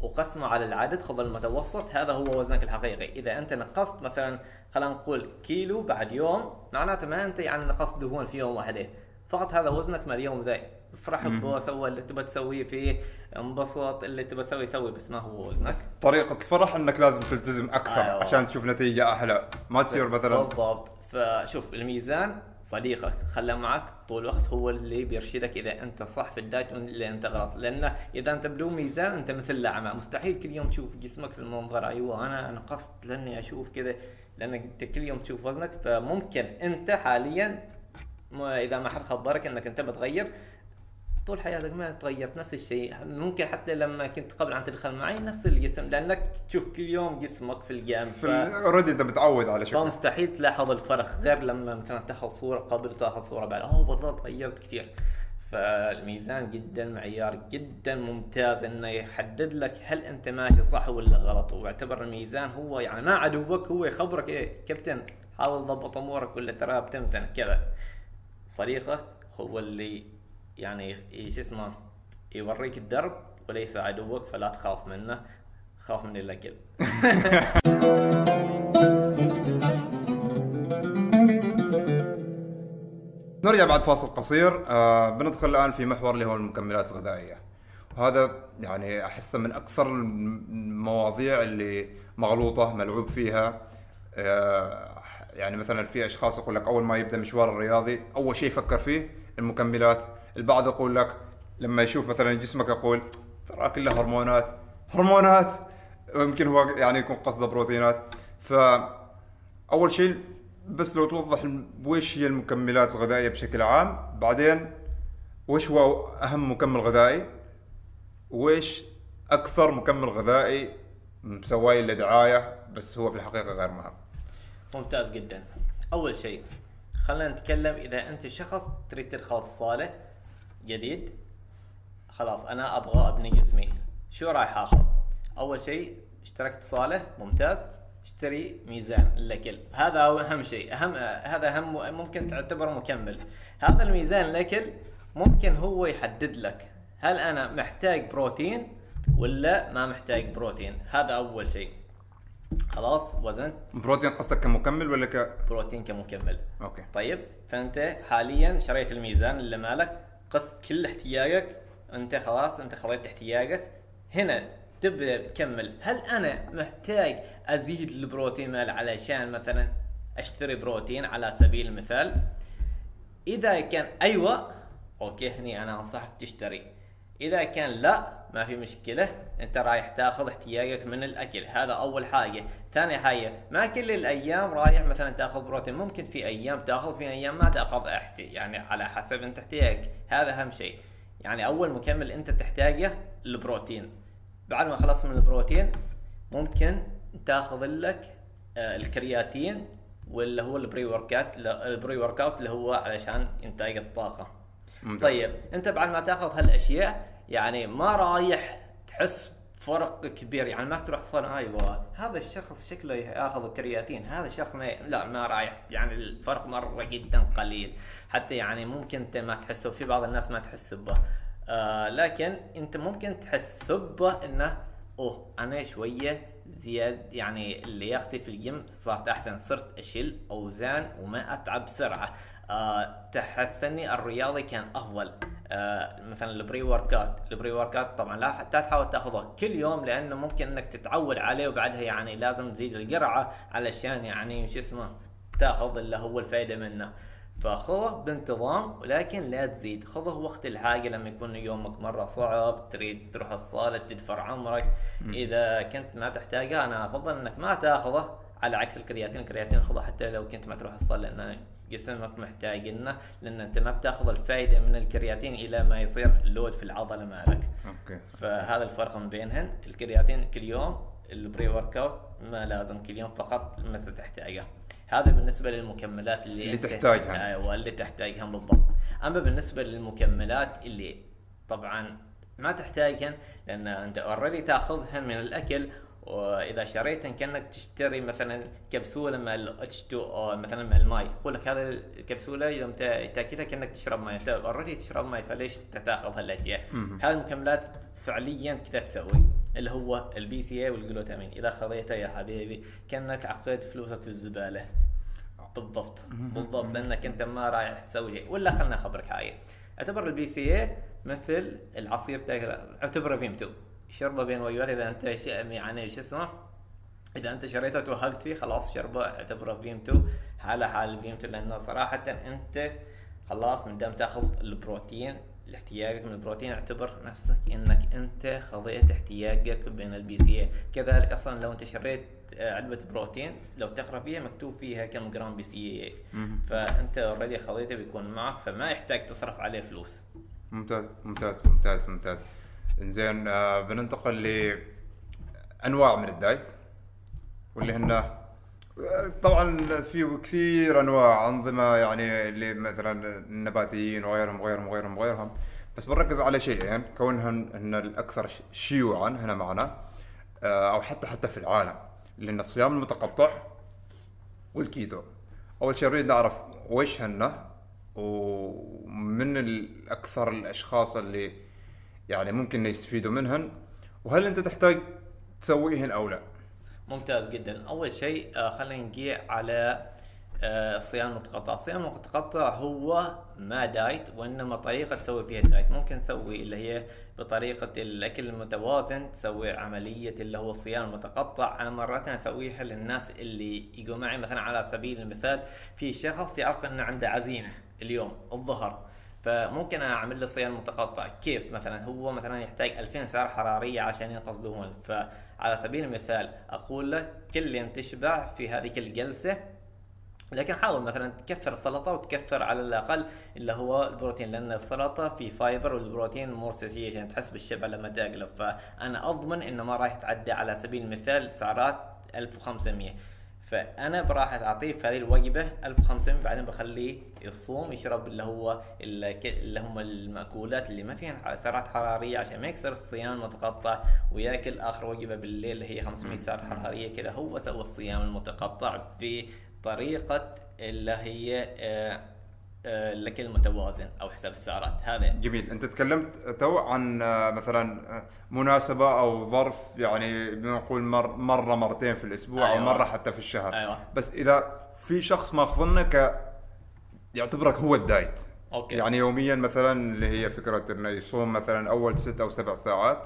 وقسمه على العدد خذ المتوسط. هذا هو وزنك الحقيقي. إذا أنت نقصت مثلا خلينا نقول كيلو بعد يوم. معناته ما أنت يعني نقصت دهون في يوم واحد. فقط هذا وزنك مع اليوم ذا افرح بو سوى اللي تبى تسويه فيه انبسط اللي تبى تسويه سوي بس ما هو وزنك. طريقة الفرح إنك لازم تلتزم أكثر أيوة. عشان تشوف نتيجة أحلى. ما تصير مثلا بالضبط. فشوف الميزان صديقك خلاه معك طول الوقت هو اللي بيرشدك إذا أنت صح في الدايت ولا أنت غلط. لأنه إذا أنت بدون ميزان أنت مثل الأعمى. مستحيل كل يوم تشوف جسمك في المنظر. أيوه أنا نقصت لأني أشوف كذا. لأنك أنت كل يوم تشوف وزنك فممكن أنت حاليا إذا ما حد خبرك إنك أنت بتغير طول حياتك ما تغيرت نفس الشيء. ممكن حتى لما كنت قبل ان تدخل معي نفس الجسم لأنك تشوف كل يوم جسمك في الجيم. في already أنت متعود على شكل. فمستحيل تلاحظ الفرق غير لما مثلا تاخذ صورة قبل وتاخذ صورة بعد. أوه بالضبط غيرت كثير. فالميزان جدا معيار جدا ممتاز إنه يحدد لك هل أنت ماشي صح ولا غلط. واعتبر الميزان هو يعني ما عدوك هو يخبرك إيه كابتن حاول ضبط أمورك ولا ترى بتمتن. كذا. صديقك هو اللي يعني شو اسمه يوريك الدرب وليس عدوك فلا تخاف منه. خاف من الاكل *laughs* نرجع بعد فاصل قصير. آه بندخل الآن في محور اللي هو المكملات الغذائية. وهذا يعني أحسه من أكثر المواضيع اللي مغلوطة ملعوب فيها. آه يعني مثلا في أشخاص يقول لك أول ما يبدأ مشوار الرياضي أول شيء يفكر فيه المكملات. البعض يقول لك لما يشوف مثلا جسمك يقول ترى كلها هرمونات. هرمونات! ويمكن هو يعني يكون قصده بروتينات. ف اول شيء بس لو توضح وش هي المكملات الغذائية بشكل عام بعدين وش هو أهم مكمل غذائي؟ وش أكثر مكمل غذائي مسوي له دعاية بس هو في الحقيقة غير مهم؟ ممتاز جدا. أول شيء خلينا نتكلم إذا أنت شخص تريد تدخل صالة جديد خلاص أنا أبغى أبني جسمي. شو رايح اخذ أول شيء اشتركت صالة ممتاز. اشتري ميزان الاكل هذا هو أهم شيء. أهم هذا أهم ممكن تعتبره مكمل. هذا الميزان الاكل ممكن هو يحدد لك هل أنا محتاج بروتين ولا ما محتاج بروتين. هذا أول شيء. خلاص وزنت. بروتين قصدك كمكمل ولا ك؟ بروتين كمكمل. أوكي. طيب فأنت حاليا شريت الميزان اللي مالك قصت كل احتياجك. أنت خلاص أنت خذيت احتياجك هنا. تبدا تكمل هل أنا محتاج أزيد البروتين مال علشان مثلا أشتري بروتين على سبيل المثال؟ إذا كان أيوه أوكي هني أنا أنصحك تشتري. إذا كان لا ما في مشكلة أنت رايح تاخذ احتياجك من الأكل هذا أول حاجة. ثاني حاجة ما كل الأيام رايح مثلا تاخذ بروتين ممكن في أيام تاخذ في أيام ما تاخذ احتي يعني على حسب أنت احتياجك. هذا أهم شيء. يعني أول مكمل أنت تحتاجه البروتين. بعد ما خلصت من البروتين ممكن تاخذ لك آه، الكرياتين واللي هو ال pre-workout ال pre-workout اللي هو علشان إنتاج الطاقة. ممتاز. طيب أنت بعد ما تاخذ هالأشياء يعني ما رايح تحس فرق كبير يعني ما تروح صار أيوه هذا الشخص شكله ياخذ الكرياتين هذا الشخص ما لا ما رايح يعني الفرق مرة جدا قليل. حتى يعني ممكن أنت ما تحسه في بعض الناس ما تحس به. آه لكن انت ممكن تحس به انه اوه أنا شوية زياد يعني لياقتي في الجيم صارت أحسن صرت أشيل أوزان وما أتعب بسرعة. آه تحسني الرياضي كان أفضل. آه مثلا ال pre-workout. ال pre-workout طبعا لا لا تحاول تاخذه كل يوم لأنه ممكن إنك تتعود عليه وبعدها يعني لازم تزيد الجرعة علشان يعني شو اسمه تاخذ اللي هو الفائده منه. فخذه بانتظام ولكن لا تزيد. خذه وقت الحاجة لما يكون يومك مرة صعب تريد تروح الصالة تدفر عمرك. إذا كنت ما تحتاجه أنا أفضل أنك ما تأخذه. على عكس الكرياتين الكرياتين خذه حتى لو كنت ما تروح الصالة لأن جسمك محتاج إنه لأن أنت ما بتأخذ الفائده من الكرياتين إلى ما يصير load في العضلة مالك. okay. فهذا الفرق من بينهن. الكرياتين كل يوم ال pre-workout ما لازم كل يوم فقط متى تحتاجه. هذا بالنسبة للمكملات اللي, اللي تحتاجها. أيوه اللي تحتاجها بالضبط. أما بالنسبة للمكملات اللي طبعا ما تحتاجهن لأن أنت already تاخذهن من الأكل وإذا شريتهن كأنك تشتري مثلا كبسولة مع ال H2 أو مثلا مع الماء يقول لك هذا الكبسولة يوم تا- تأكلها كأنك تشرب ماء أنت already تشرب ماء فليش تأخذ هالأشياء؟ هذه المكملات فعليا كذا تسوي. اللي هو ال BCAA والجلوتامين. إذا خذيته يا حبيبي كأنك عقيت فلوسك في الزبالة. بالضبط. بالضبط. لأنك أنت ما رايح تسوي شيء. ولا خلنا اخبرك حاجة اعتبر ال BCAA مثل العصير اعتبره فيمتو شربه بين وجبات. إذا أنت يعني شو اسمه؟ إذا أنت شريته وتوهقت فيه خلاص شربه. اعتبره فيمتو حالة حال فيمتو لأنه صراحة أنت خلاص من دام تأخذ البروتين احتياجك من البروتين اعتبر نفسك إنك أنت خذيت احتياجك بين ال BCAA كذلك أصلا لو أنت شريت آه، علبة بروتين لو تقرا فيها مكتوب فيها كم جرام BCAA فأنت already خذيته بيكون معك فما يحتاج تصرف عليه فلوس. ممتاز ممتاز ممتاز ممتاز. إنزين آه بننتقل لأنواع من الدايت واللي هن طبعا في كثير أنواع أنظمة يعني اللي مثلا النباتيين وغيرهم وغيرهم وغيرهم وغيرهم. بس بنركز على شيئين كونهن هن الأكثر ش- شيوعا هنا معنا آه، أو حتى حتى في العالم اللي هن الصيام المتقطع والكيتو. أول شيء نريد نعرف وش هن ومن الأكثر الأشخاص اللي يعني ممكن يستفيدوا منهن وهل أنت تحتاج تسويهن أو لا؟ ممتاز جدا. أول شيء آه، خلينا نجي على آه، الصيام المتقطع. الصيام المتقطع هو ما دايت وإنما طريقة تسوي فيها الدايت. ممكن تسوي اللي هي بطريقة الأكل المتوازن تسوي عملية اللي هو الصيام المتقطع. أنا مرات أسويها للناس اللي يجوا معي مثلا على سبيل المثال في شخص يعرف إنه عنده عزيمة اليوم الظهر. فممكن أنا أعمل له صيام متقطع. كيف؟ مثلا هو مثلا يحتاج 2000 سعر حرارية عشان ينقص دهون فعلى سبيل المثال أقول له كل تشبع في هذه الجلسة لكن حاول مثلا تكثر السلطة وتكثر على الأقل اللي هو البروتين لأن السلطة في fiber والبروتين more satiation تحس بالشبع لما تأكله. فأنا أضمن إنه ما راح يتعدى على سبيل المثال سعرات 1500 فأنا براح أعطيه في هذه الوجبة 1500 بعدين بخليه يصوم يشرب اللي هو اللي هم المأكولات اللي ما فيها سعرات حرارية عشان ما يكسر الصيام المتقطع ويأكل آخر وجبة بالليل اللي هي 500 سعر حرارية كذا هو سوى الصيام المتقطع بطريقة اللي هي آه، الاكل المتوازن أو حساب السعرات. هذا. جميل. أنت تكلمت تو عن آه، مثلا آه، مناسبة أو ظرف يعني بنقول مر مرة مرتين في الأسبوع أو أيوة. مرة حتى في الشهر. أيوة. بس إذا في شخص ماخذنا ك يعتبرك هو الدايت. okay. يعني يوميا مثلا اللي هي فكرة إنه يصوم مثلا أول ست أو سبع ساعات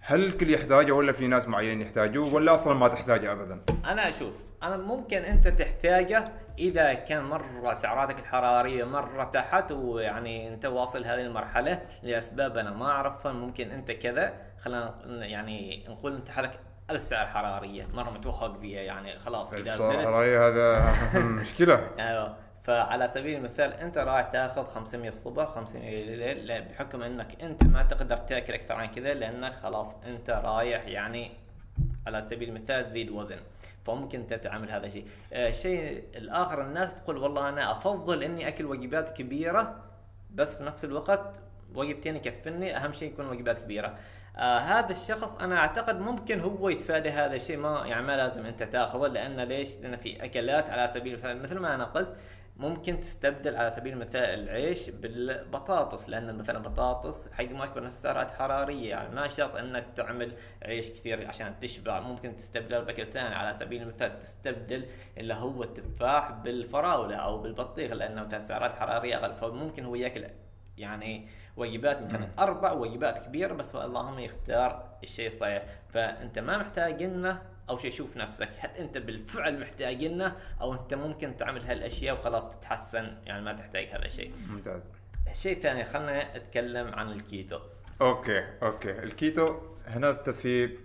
هل الكل يحتاجه ولا في ناس معينين يحتاجوه؟ ولا أصلا ما تحتاجه ابدا؟ أنا أشوف أنا ممكن أنت تحتاجه إذا كان مرة سعراتك الحرارية مرة تحت ويعني أنت واصل هذه المرحلة لاسباب أنا ما أعرفها ممكن أنت كذا خلينا يعني نقول أنت حالك ألف سعر حرارية مرة متوهق فيها يعني خلاص إذا زدت رأيي هذا *laughs* مشكلة. أيوه. فعلى سبيل المثال أنت رايح تاخذ 500 الصبح 500 الليل بحكم أنك أنت ما تقدر تاكل أكثر عن كذا لأنك خلاص أنت رايح يعني على سبيل المثال تزيد وزن. فممكن أنت تعمل هذا الشيء آه، الشيء الآخر الناس تقول والله أنا أفضل إني أكل وجبات كبيرة بس في نفس الوقت وجبتين يكفني أهم شيء يكون وجبات كبيرة آه هذا الشخص أنا أعتقد ممكن هو يتفادى هذا الشيء ما يعني ما لازم أنت تأخذه لأن ليش؟ لأن في أكلات على سبيل المثال مثل ما أنا قلت ممكن تستبدل على سبيل المثال العيش بالبطاطس لأن مثلا البطاطس حجمها اكبر نفس سعرات حرارية يعني ما شرط إنك تعمل عيش كثير عشان تشبع ممكن تستبدله باكل ثاني على سبيل المثال تستبدل اللي هو التفاح بالفراولة أو بالبطيخ لأنه مثلا سعرات حرارية أقل فممكن هو يأكل يعني وجبات مثلا أربع وجبات كبيرة بس اللهم يختار الشيء الصحيح. فأنت ما محتاج إنه أو شيء شوف نفسك. هل أنت بالفعل محتاج إنه أو أنت ممكن تعمل هالأشياء وخلاص تتحسن يعني ما تحتاج هذا الشيء. ممتاز. الشيء الثاني خلينا نتكلم عن الكيتو. okay okay. الكيتو هنا في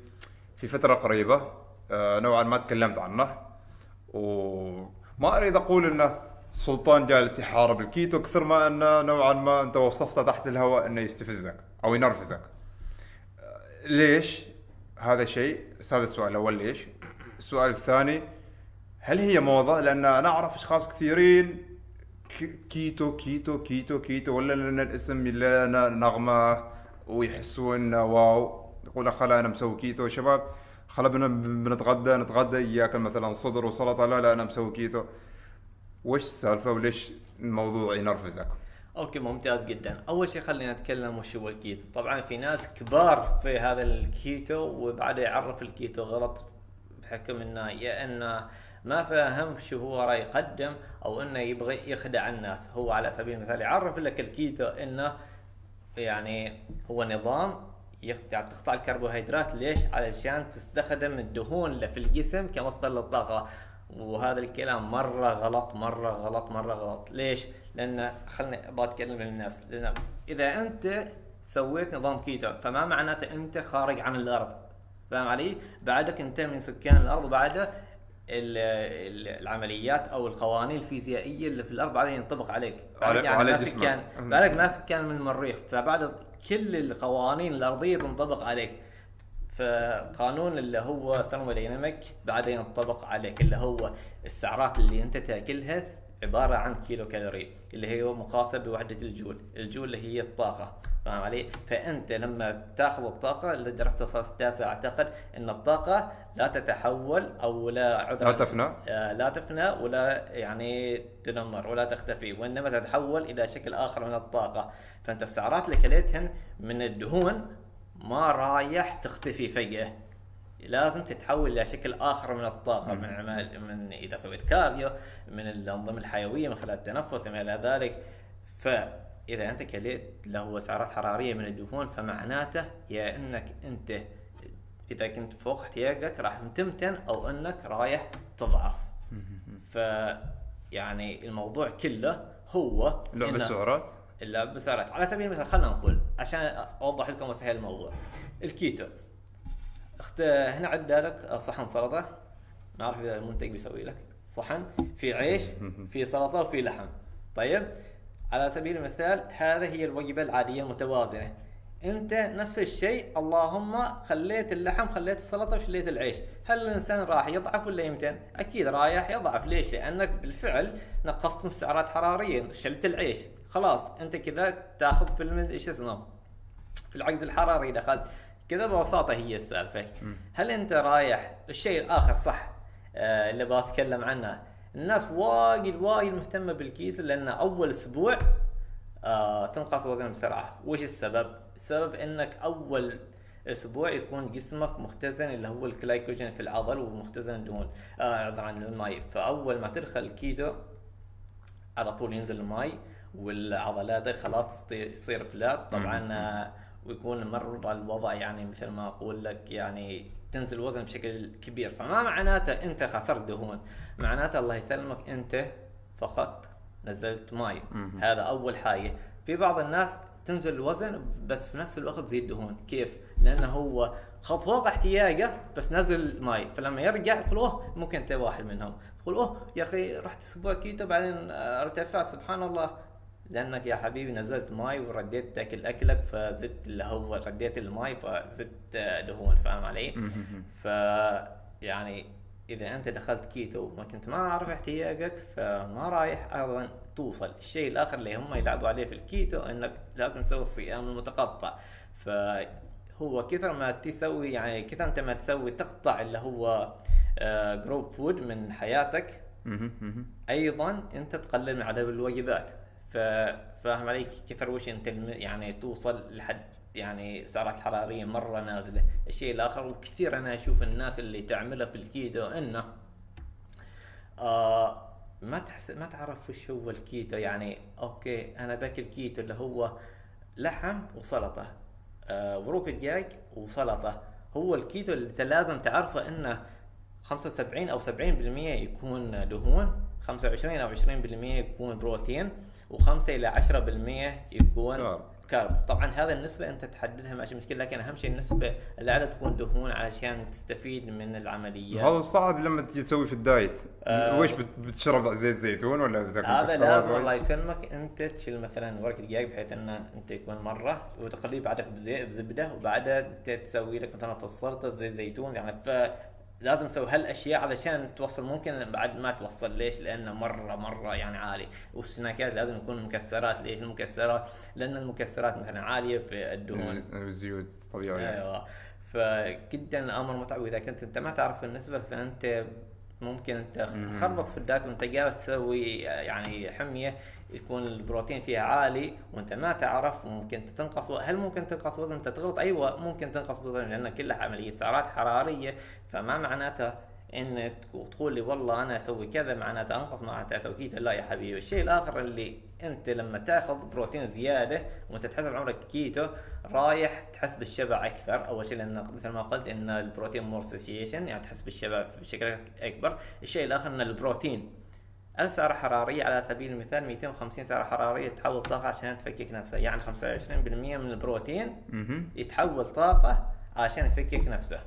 في فترة قريبة آه، نوعا ما تكلمت عنه وما أريد أقول إنه سلطان جالس يحارب الكيتو كثر ما إنه نوعا ما أنت وصفته تحت الهواء إنه يستفزك أو ينرفزك. آه، ليش؟ هذا شيء. هذا السؤال الأول ليش؟ السؤال الثاني هل هي موضة؟ لأن أنا اعرف أشخاص كثيرين كيتو كيتو كيتو كيتو ولا لأن الاسم لنا نغمة ويحسوا انه wow. يقول خلا أنا مسوي كيتو. شباب خلا بن- بنتغدى نتغدى ياكل مثلا صدر وسلطة. لا لا أنا مسوي كيتو. وش السالفة وليش الموضوع ينرفزك؟ okay ممتاز جدا. أول شيء خلينا نتكلم وش هو الكيتو. طبعا في ناس كبار في هذا الكيتو وبعد يعرف الكيتو غلط بحكم إنه يا إنه ما فاهم شو هو راح يقدم أو إنه يبغى يخدع الناس. هو على سبيل المثال يعرف لك الكيتو إنه يعني هو نظام تقطع الكربوهيدرات. ليش؟ علشان تستخدم الدهون اللي في الجسم كمصدر للطاقة. وهذا الكلام مرة غلط مرة غلط مرة غلط. ليش؟ لأن خلني أبغى أتكلم للناس لأن إذا أنت سويت نظام كيتو فما معناته أنت خارج عن الأرض فاهم علي؟ بعدك أنت من سكان الأرض وبعده ال- ال- العمليات أو القوانين الفيزيائية اللي في الأرض بعدين ينطبق عليك بعدك على- على ناس جسمك. كان مم. بعدك ناس كان من المريخ فبعد كل القوانين الأرضية تنطبق عليك فقانون اللي هو thermodynamic بعدين ينطبق عليك اللي هو السعرات اللي أنت تأكلها عبارة عن kilo calorie اللي هي مقاسه بوحدة الجول، الجول اللي هي الطاقة فاهم علي؟ فأنت لما تاخذ الطاقة اللي درسته صف التاسع أعتقد إن الطاقة لا تتحول أو لا عذرا لا تفنى. آه، لا تفنى ولا يعني تدمر ولا تختفي وإنما تتحول إلى شكل آخر من الطاقة فأنت السعرات اللي كليتهن من الدهون ما رايح تختفي فجأة لازم تتحول إلى شكل آخر من الطاقة من عمل من إذا سويت cardio من الأنظمة الحيوية من خلال التنفس وما إلى ذلك. فإذا أنت كليت هو سعرات حرارية من الدهون فمعناته يا إنك أنت إذا كنت فوق احتياجك راح تمتن أو إنك رايح تضعف. ف يعني الموضوع كله هو لعبه سعرات اللعب بسعرات على سبيل المثال خلينا نقول عشان أوضح لكم واسهل الموضوع. الكيتو. اخت هنا عدى لك صحن سلطة. ما اعرف إذا المنتج بيسوي لك صحن في عيش *laughs* في سلطة وفي لحم. طيب على سبيل المثال هذا هي الوجبة العادية المتوازنة. أنت نفس الشيء اللهم خليت اللحم خليت السلطة وشليت العيش. هل الإنسان راح يضعف ولا يمتن؟ أكيد رايح يضعف. ليش؟ لأنك بالفعل نقصت من السعرات حراريا شلت العيش. خلاص أنت كذا تأخذ في إيش اسمه؟ في العجز الحراري دخلت. كذا ببساطة هي السالفة. هل أنت رايح الشيء الآخر صح آه اللي بتكلم عنه؟ الناس وايد وايد مهتمة بالكيتو لأن أول أسبوع آه تنقص وزن بسرعة. وش السبب؟ السبب إنك أول أسبوع يكون جسمك مختزن اللي هو الجلايكوجين في العضل ومختزن الدهون آه عذرا الماء فأول ما تدخل الكيتو على طول ينزل الماي والعضلات خلاص تصير- flat طبعا آه، ويكون مر الوضع يعني مثل ما أقول لك يعني تنزل وزن بشكل كبير. فما معناته أنت خسرت دهون. معناته الله يسلمك أنت فقط نزلت ماي. هذا أول حاجة. في بعض الناس تنزل الوزن بس في نفس الوقت تزيد دهون. كيف؟ لأنه هو خذ فوق احتياجه بس نزل ماي. فلما يرجع يقول أوه ممكن أنت واحد منهم. يقول أوه يا أخي رحت أسبوع كيتو بعدين ارتفع. سبحان الله. لأنك يا حبيبي نزلت ماي ورديت تاكل أكلك فزدت اللي هو رديت الماي فزدت آه، دهون فاهم علي؟ ف يعني إذا أنت دخلت كيتو وما كنت ما عارف احتياجك فما رايح أيضا توصل الشيء الآخر اللي هم يلعبوا عليه في الكيتو إنك لازم تسوي الصيام المتقطع فهو كثر ما تسوي يعني كثر أنت ما تسوي تقطع اللي هو group food من حياتك. أيضا أنت تقلل من عدد الوجبات ففاهم عليك؟ كثر انت يعني توصل لحد يعني سعرات حرارية مرة نازلة. الشيء الآخر وكثير أنا أشوف الناس اللي تعملها في الكيتو إنه آه ما تحس ما تعرف وش هو الكيتو. يعني okay أنا باكل كيتو اللي هو لحم وسلطة. آه وروك دجاج وسلطة. هو الكيتو اللي أنت لازم تعرفه إنه 75 أو 70% يكون دهون 25 أو 20% يكون بروتين. و5 إلى 10% يكون carb. carb طبعا هذا النسبة أنت تحددها ماشي مشكلة لكن أهم شيء النسبة الاعلى تكون دهون علشان تستفيد من العمليات هذا صعب لما تجي تسوي في الدايت آه. ويش بت- بتشرب زيت زيتون ولا بتاكل هذا لازم الله يسلمك أنت تشيل مثلا ورك دجاج بحيث إنه أنت يكون مرة وتقليه بعدك بزي بزبدة وبعدها انت تسوي لك مثلا السلطة زيت زيتون يعني فلازم تسوي هالأشياء علشان توصل ممكن بعد ما توصل. ليش؟ لأنه مرة مرة يعني عالي. والسناكات لازم يكون مكسرات. ليش المكسرات؟ لأن المكسرات مثلا عالية في الدهون. الزيوت طبيعية. أيوه. فجدا الأمر متعب. وإذا كنت أنت ما تعرف النسبة فأنت ممكن أنت تخربط في الدات وأنت جالس تسوي يعني حمية يكون البروتين فيها عالي وانت ما تعرف وممكن تنقص هل ممكن تنقص وزن؟ انت تغلط. أيوه ممكن تنقص وزن لأن كلها عملية. سعرات حرارية فما معناته إن تقول لي والله أنا أسوي كذا معناته أنقص معناته أسوي كيتو لا يا حبيبي. الشيء الآخر اللي أنت لما تأخذ بروتين زيادة وأنت تحسب عمرك كيتو رايح تحس بالشبع أكثر. أول شيء لأن مثل ما قلت إن البروتين more يعني تحس بالشبع بشكل أكبر. الشيء الآخر إن البروتين السعرة حرارية على سبيل المثال 250 سعرة حرارية تحول طاقة عشان تفكك نفسها يعني 25% من البروتين. يتحول طاقة عشان يفكك نفسه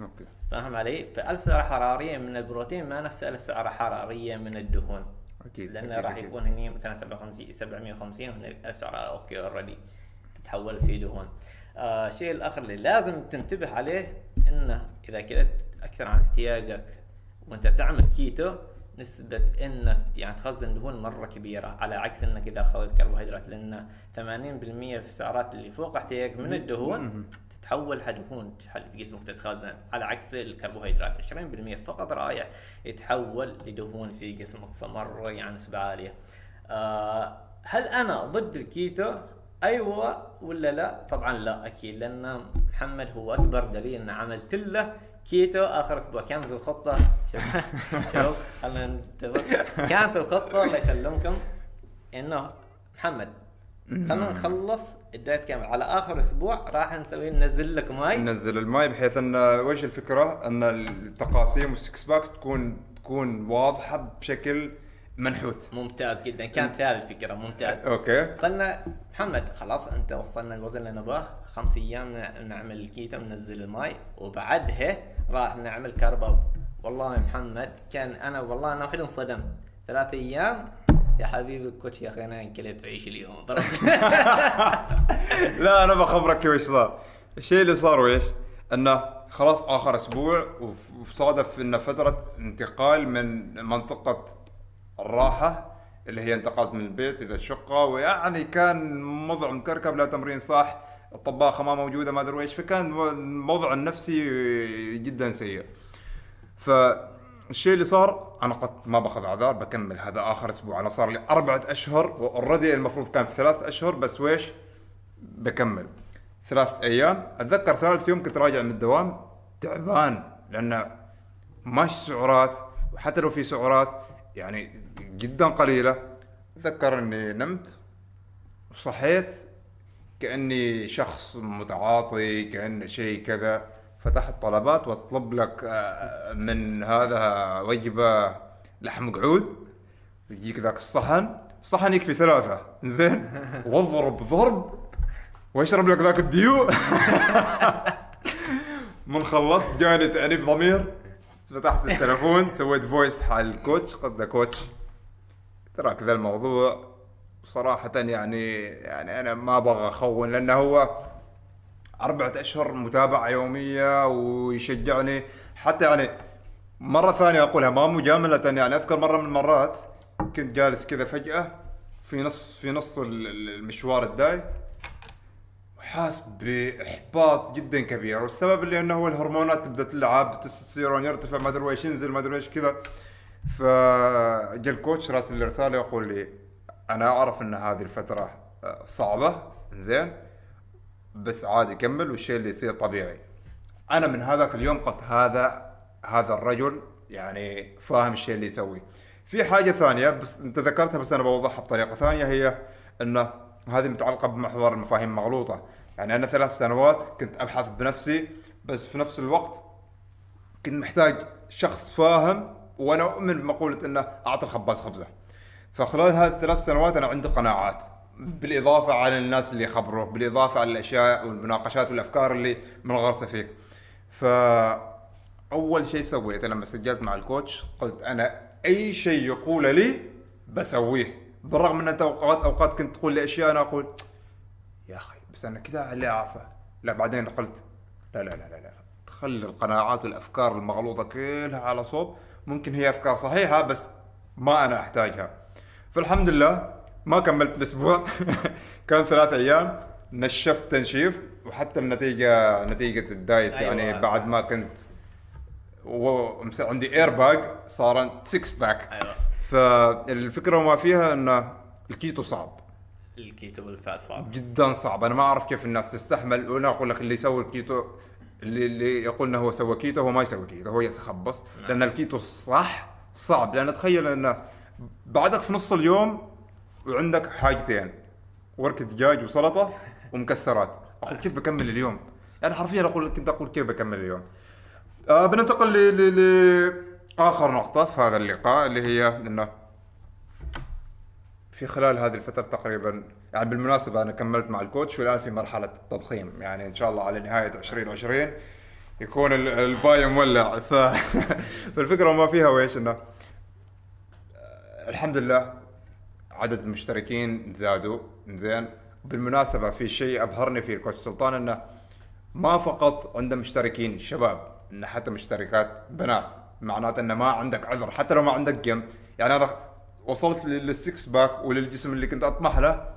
okay فاهم علي؟ فألف سعرة حرارية من البروتين ما نفس ألف سعرة حرارية من الدهون أكيد لأنه راح. يكون هني مثلا 750 750 وهنا سعرة okay already تتحول في دهون. آه الشيء الآخر اللي لازم تنتبه عليه إنه إذا كلت أكثر عن احتياجك وأنت تعمل كيتو نسبة انك يعني تخزن دهون مرة كبيرة على عكس إنك إذا أخذت كربوهيدرات لأن 80% في السعرات اللي فوق احتياجك من الدهون تتحول دهون في جسمك تتخزن على عكس الكربوهيدرات. 20% فقط رايح يتحول لدهون في جسمك فمرة يعني نسبة عالية. آه هل أنا ضد الكيتو؟ أيوه ولا لا؟ طبعا لا أكيد لأن محمد هو أكبر دليل ان عملت له كيتو آخر أسبوع. كان في الخطة شوف خلينا نتفق كان في الخطة الله يسلمكم إنه محمد خلينا نخلص الدايت كامل. على آخر أسبوع راح نسوي ننزل لك ماي. ننزل الماي بحيث إن وش الفكرة؟ إن التقاسيم وال six packs تكون تكون واضحة بشكل منحوت. ممتاز جدا. كانت هذه الفكرة ممتاز. okay. قلنا محمد خلاص أنت وصلنا الوزن اللي نبغاه. خمس أيام نعمل الكيتو ننزل الماي. وبعدها راح نعمل carb والله محمد كان أنا والله أنا وحيد انصدمت ثلاث أيام؟ يا حبيبي الكوتش يا أخي أنا انكلت عيش اليوم. *laughs* لا أنا بخبرك وش صار. الشيء اللي صار ويش إنه خلاص آخر أسبوع وصادف إنه فترة انتقال من منطقة الراحة اللي هي انتقلت من البيت إلى الشقة ويعني كان وضع مكركب لا تمرين صح الطباخة ما موجودة ما أدري إيش فكان الوضع النفسي جدا سيء. فالشيء اللي صار أنا قد ما بأخذ أعذار بكمل هذا آخر أسبوع. أنا صار لي أربعة أشهر وأوريدي المفروض كان ثلاث أشهر بس ويش؟ بكمل. ثلاثة أيام. أتذكر ثالث يوم كنت راجع من الدوام تعبان لأن ماش سعرات وحتى لو في سعرات يعني جدا قليلة. أتذكر إني نمت وصحيت كأني شخص متعاطي كأن شيء كذا. فتحت طلبات واطلب لك آه، من هذا وجبة لحم مقعود يجيك ذاك الصحن صحن يكفي ثلاثة. زين؟ *laughs* واضرب ضرب واشرب لك ذاك ال Dew. *laughs* من خلصت جاني تأنيب ضمير فتحت التلفون سويت voice حال ال coach قلت له coach ترى كذا الموضوع. صراحة يعني يعني أنا ما أبغى أخون لأنه هو أربعة أشهر متابعة يومية ويشجعني. حتى يعني مرة ثانية أقولها ما مجاملة يعني أذكر مرة من المرات كنت جالس كذا فجأة في نص في نص ال- ال- المشوار الدايت وحاس بإحباط جدا كبير. والسبب اللي إنه هو الهرمونات تبدا تلعب التستوستيرون يرتفع ما أدري إيش ينزل ما أدري إيش كذا. فجا الكوتش راسل لي رسالة يقول لي أنا أعرف إن هذه الفترة آه، صعبة زين بس عادي كمل والشيء اللي يصير طبيعي. أنا من هذاك اليوم قلت هذا هذا الرجل يعني فاهم الشيء اللي يسويه في حاجة ثانية بس أنت ذكرتها بس أنا بوضحها بطريقة ثانية هي إنه هذه متعلقة بمحور المفاهيم مغلوطه يعني أنا ثلاث سنوات كنت أبحث بنفسي بس في نفس الوقت كنت محتاج شخص فاهم وأنا أؤمن بمقولة إنه اعطي الخباز خبزة. فخلال هذه الثلاث سنوات أنا عندي قناعات. بالإضافة على الناس اللي يخبروك بالإضافة على الأشياء والمناقشات والأفكار اللي منغرسه فيك. فأول شيء سويته لما سجلت مع الكوتش قلت أنا أي شيء يقول لي بسويه. بالرغم أن انت اوقات أوقات كنت تقول لي أشياء أنا أقول يا أخي بس أنا كذا اللي اعرفه لا بعدين قلت لا لا لا لا لا تخلي القناعات والأفكار المغلوطة كلها على صوب. ممكن هي أفكار صحيحة بس ما أنا أحتاجها. فالحمد لله ما كملت الأسبوع. *laughs* كان ثلاث أيام. نشفت تنشيف وحتى النتيجة نتيجة الدايت أيوة، يعني صح. بعد ما كنت ومس- عندي air bag صار 6 pack أيوه. فالفكرة وما فيها ان الكيتو صعب. الكيتو بالفعل صعب. جدا صعب. أنا ما أعرف كيف الناس تستحمل. وأنا أقول لك اللي يسوي الكيتو اللي اللي يقول إنه هو سوى كيتو هو ما يسوي كيتو. هو يتخبص. لأن الكيتو الصح صعب. لأن تخيل إنه بعدك في نص اليوم وعندك حاجتين ورك دجاج وسلطة ومكسرات. أقول كيف بكمل اليوم؟ يعني حرفيا أقول كنت أقول كيف بكمل اليوم. آه بننتقل لاخر نقطة في هذا اللقاء اللي هي إنه في خلال هذه الفترة تقريبا يعني بالمناسبة أنا كملت مع ال coach والآن في مرحلة التضخيم. يعني إن شاء الله على نهاية 2020 يكون ال- ال body مولع ف... *laughs* فالفكرة ما فيها ويش إنه الحمد لله عدد المشتركين زادوا. زين. بالمناسبة في شيء أبهرني في ال coach سلطان إنه ما فقط عنده مشتركين شباب انه حتى مشتركات بنات. معناته إنه ما عندك عذر حتى لو ما عندك جيم. يعني أنا وصلت لل- لل six pack وللجسم اللي كنت أطمح له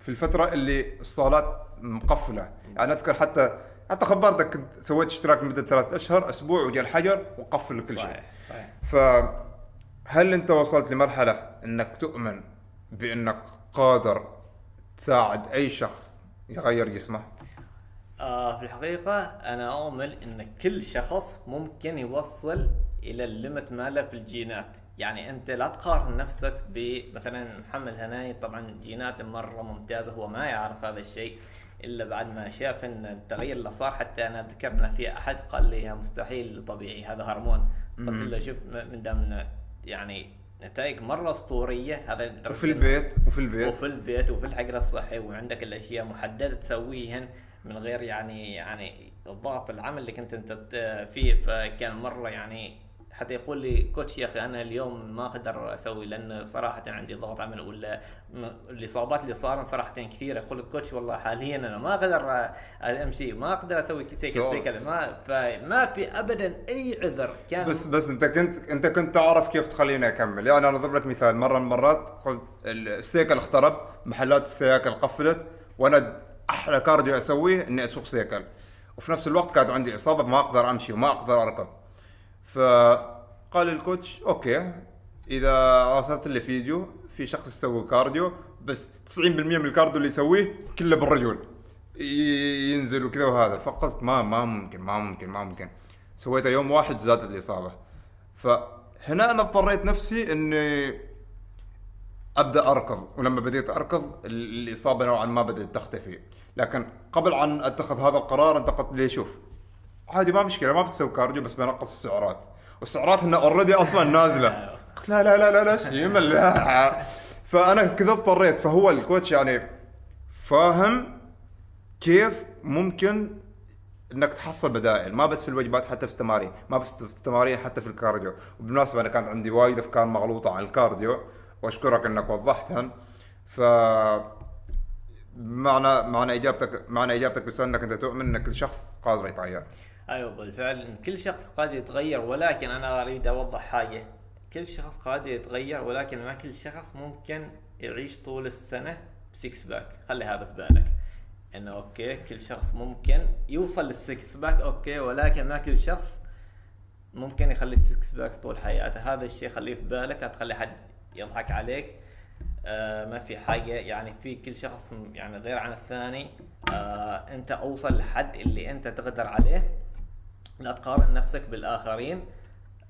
في الفترة اللي الصالات مقفلة. يعني أذكر حتى حتى خبرتك كنت سويت اشتراك لمدة ثلاث أشهر أسبوع وجا الحجر وقفل كل شيء. صحيح صحيح. فهل انت وصلت لمرحلة انك تؤمن بانك قادر تساعد اي شخص يغير جسمه؟ آه في الحقيقة أنا أؤمن أن كل شخص ممكن يوصل إلى ال limit ماله في الجينات. يعني أنت لا تقارن نفسك بمثلا محمد هناي. طبعا جيناته مرة ممتازة هو ما يعرف هذا الشيء إلا بعد ما شاف أن التغيير اللي صار. حتى أنا ذكرنا في أحد قال لي مستحيل طبيعي هذا هرمون. قلت له شوف من دام يعني نتائج مرة أسطورية. هذا وفي البيت وفي البيت. وفي البيت وفي الحجر الصحي وعندك الاشياء محددة تسويهن من غير يعني يعني الضغط العمل اللي كنت أنت فيه. فكان مرة يعني حتى يقول لي كوتش يا أخي أنا اليوم ما أقدر أسوي لأن صراحة عندي ضغط عمل ولا الاصابات اللي صارت صراحة كثيرة. يقول لك coach والله حاليا أنا ما أقدر أمشي ما أقدر أسوي زي كذا زي كذا ما فما في ابدا أي عذر كان بس بس أنت كنت أنت كنت تعرف كيف تخليني أكمل. يعني أنا أضرب لك مثال. مرة من المرات قلت ال cycle اخترب محلات السياكل قفلت وأنا أحلى cardio أسويه إني أسوق cycle وفي نفس الوقت كانت عندي إصابة ما أقدر أمشي وما أقدر أركض. فقال ال coach okay إذا ارسلت لي فيديو في شخص يسوي cardio بس 90% من ال cardio اللي يسويه كله بالرجل ي- ينزل وكذا وهذا. فقلت ما ما ممكن ما ممكن ما ممكن. سويته يوم واحد وزادت الاصابه فهنا أنا اضطريت نفسي إني أبدأ أركض. ولما بديت أركض ال- الإصابة نوعا ما بدأت تختفي. لكن قبل ان أتخذ هذا القرار انت قلت لي شوف عادي ما مشكلة ما بتسوي cardio بس بنقص السعرات. والسعرات انها already أصلا نازلة. قلت لا لا لا لا لا فأنا كذا اضطريت فهو ال coach يعني فاهم كيف ممكن إنك تحصل بدائل ما بس في الوجبات حتى في التمارين. ما بس في التمارين حتى في ال cardio. وبالمناسبة أنا كانت عندي وايد أفكار مغلوطة عن ال cardio وأشكرك إنك وضحتها. ف معنى معنى اجابتك معنى إجابتك بالسؤال إنك أنت تؤمن إن كل شخص قادر يتغير أيوه بالفعل. كل شخص قادر يتغير ولكن أنا أريد أوضح حاجة. كل شخص قادر يتغير ولكن ما كل شخص ممكن يعيش طول السنة ب six pack. خلي هذا في بالك. إنه okay كل شخص ممكن يوصل لل six pack okay ولكن ما كل شخص ممكن يخلي ال six pack طول حياته. هذا الشيء خليه في بالك لا تخلي حد يضحك عليك. آه ما في حاجة. يعني في كل شخص يعني غير عن الثاني. آه أنت أوصل لحد اللي أنت تقدر عليه. لا تقارن نفسك بالآخرين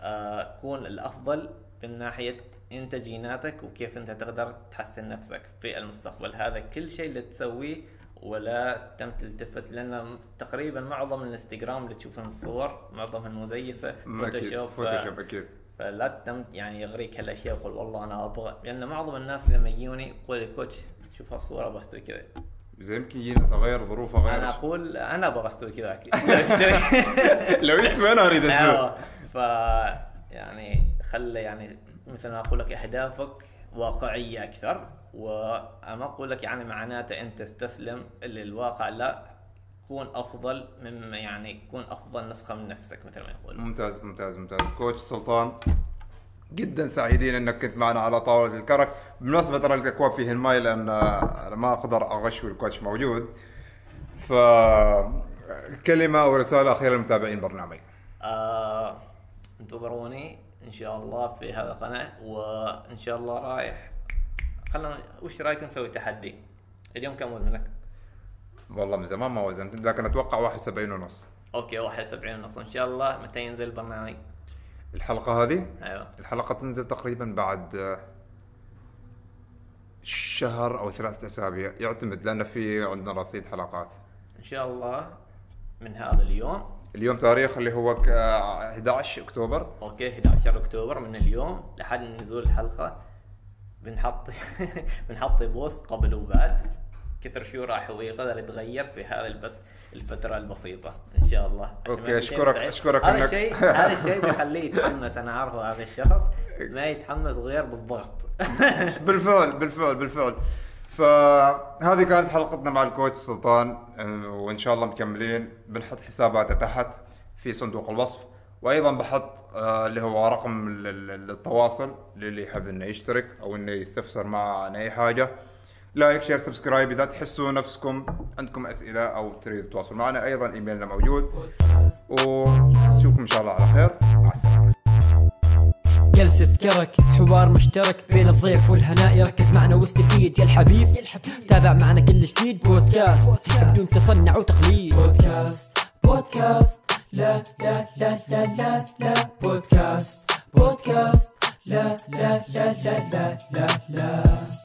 آه كون الأفضل من ناحية أنت جيناتك وكيف أنت تقدر تحسن نفسك في المستقبل. هذا كل شيء اللي تسويه ولا تم تلتفت لأن تقريبا معظم الانستغرام اللي تشوفهم الصور معظمها مزيفة. Photoshop Photoshop أكيد. فلا تم يعني يغريك هالأشياء ويقول والله أنا أبغى. لأن معظم الناس لما يجوني يقول لي coach شوف هالصوره استوي كذا. زي يمكن يجينا تغير ظروفه غير. أنا أقول أنا أبغى أستوي كذا استوي *laughs* لو يسوي *laughs* أنا أريد أيوة. ف يعني خلي يعني مثل ما أقول لك أهدافك واقعية أكثر وأنا ما أقول لك يعني معناته أنت تستسلم للواقع. لا كون أفضل مما يعني كون أفضل نسخة من نفسك مثل ما يقول. ممتاز ممتاز ممتاز. كوتش سلطان. جدا سعيدين إنك كنت معنا على طاولة الكرك. بالمناسبه ترى الاكواب فيه الماي لأن أنا ما أقدر اغش وال coach موجود. ف كلمة ورساله أخيرة للمتابعين برنامج آه انتظروني إن شاء الله في هذا القناة وإن شاء الله رايح. خلنا وش رأيك نسوي تحدي؟ اليوم كم وزنك؟ والله من زمان ما وزنت لكن أتوقع 71 ونص. okay 71 ونص. إن شاء الله متى ينزل البرنامج؟ الحلقة هذه؟ أيوه. الحلقة تنزل تقريبا بعد آه، شهر أو ثلاثة أسابيع. يعتمد لأن في عندنا رصيد حلقات. إن شاء الله من هذا اليوم. اليوم تاريخ اللي هو ك- آه، 11 أكتوبر. okay 11 أكتوبر من اليوم لحد نزول الحلقة. بنحط *laughs* بنحط post قبل وبعد. كثر شو راح يقدر يتغير في هذا بس الفترة البسيطة إن شاء الله. أشكرك- مستعد. أشكرك هذا الشيء *laughs* هذا الشيء بيخليه يتحمس أنا عارفه هذا الشخص ما يتحمس غير بالضغط. *laughs* بالفعل بالفعل بالفعل. فهذه كانت حلقتنا مع ال coach سلطان آه، وإن شاء الله مكملين. بنحط حساباته تحت في صندوق الوصف. وأيضا بحط آه، اللي هو رقم ال- ال- التواصل للي يحب إنه يشترك أو إنه يستفسر عن أي حاجة. like share subscribe اذا تحسوا نفسكم عندكم اسئله أو تريدوا تتواصلوا معنا أيضا ايميلنا موجود ونشوفكم ان شاء الله على خير مع السلامه جلسة كرك حوار مشترك بين الضيف والهناء يركز معنا واستفيد يا الحبيب تابع معنا كل جديد بودكاست بدون تصنع وتقليد بودكاست بودكاست لا لا لا لا لا لا بودكاست بودكاست لا لا لا لا لا لا لا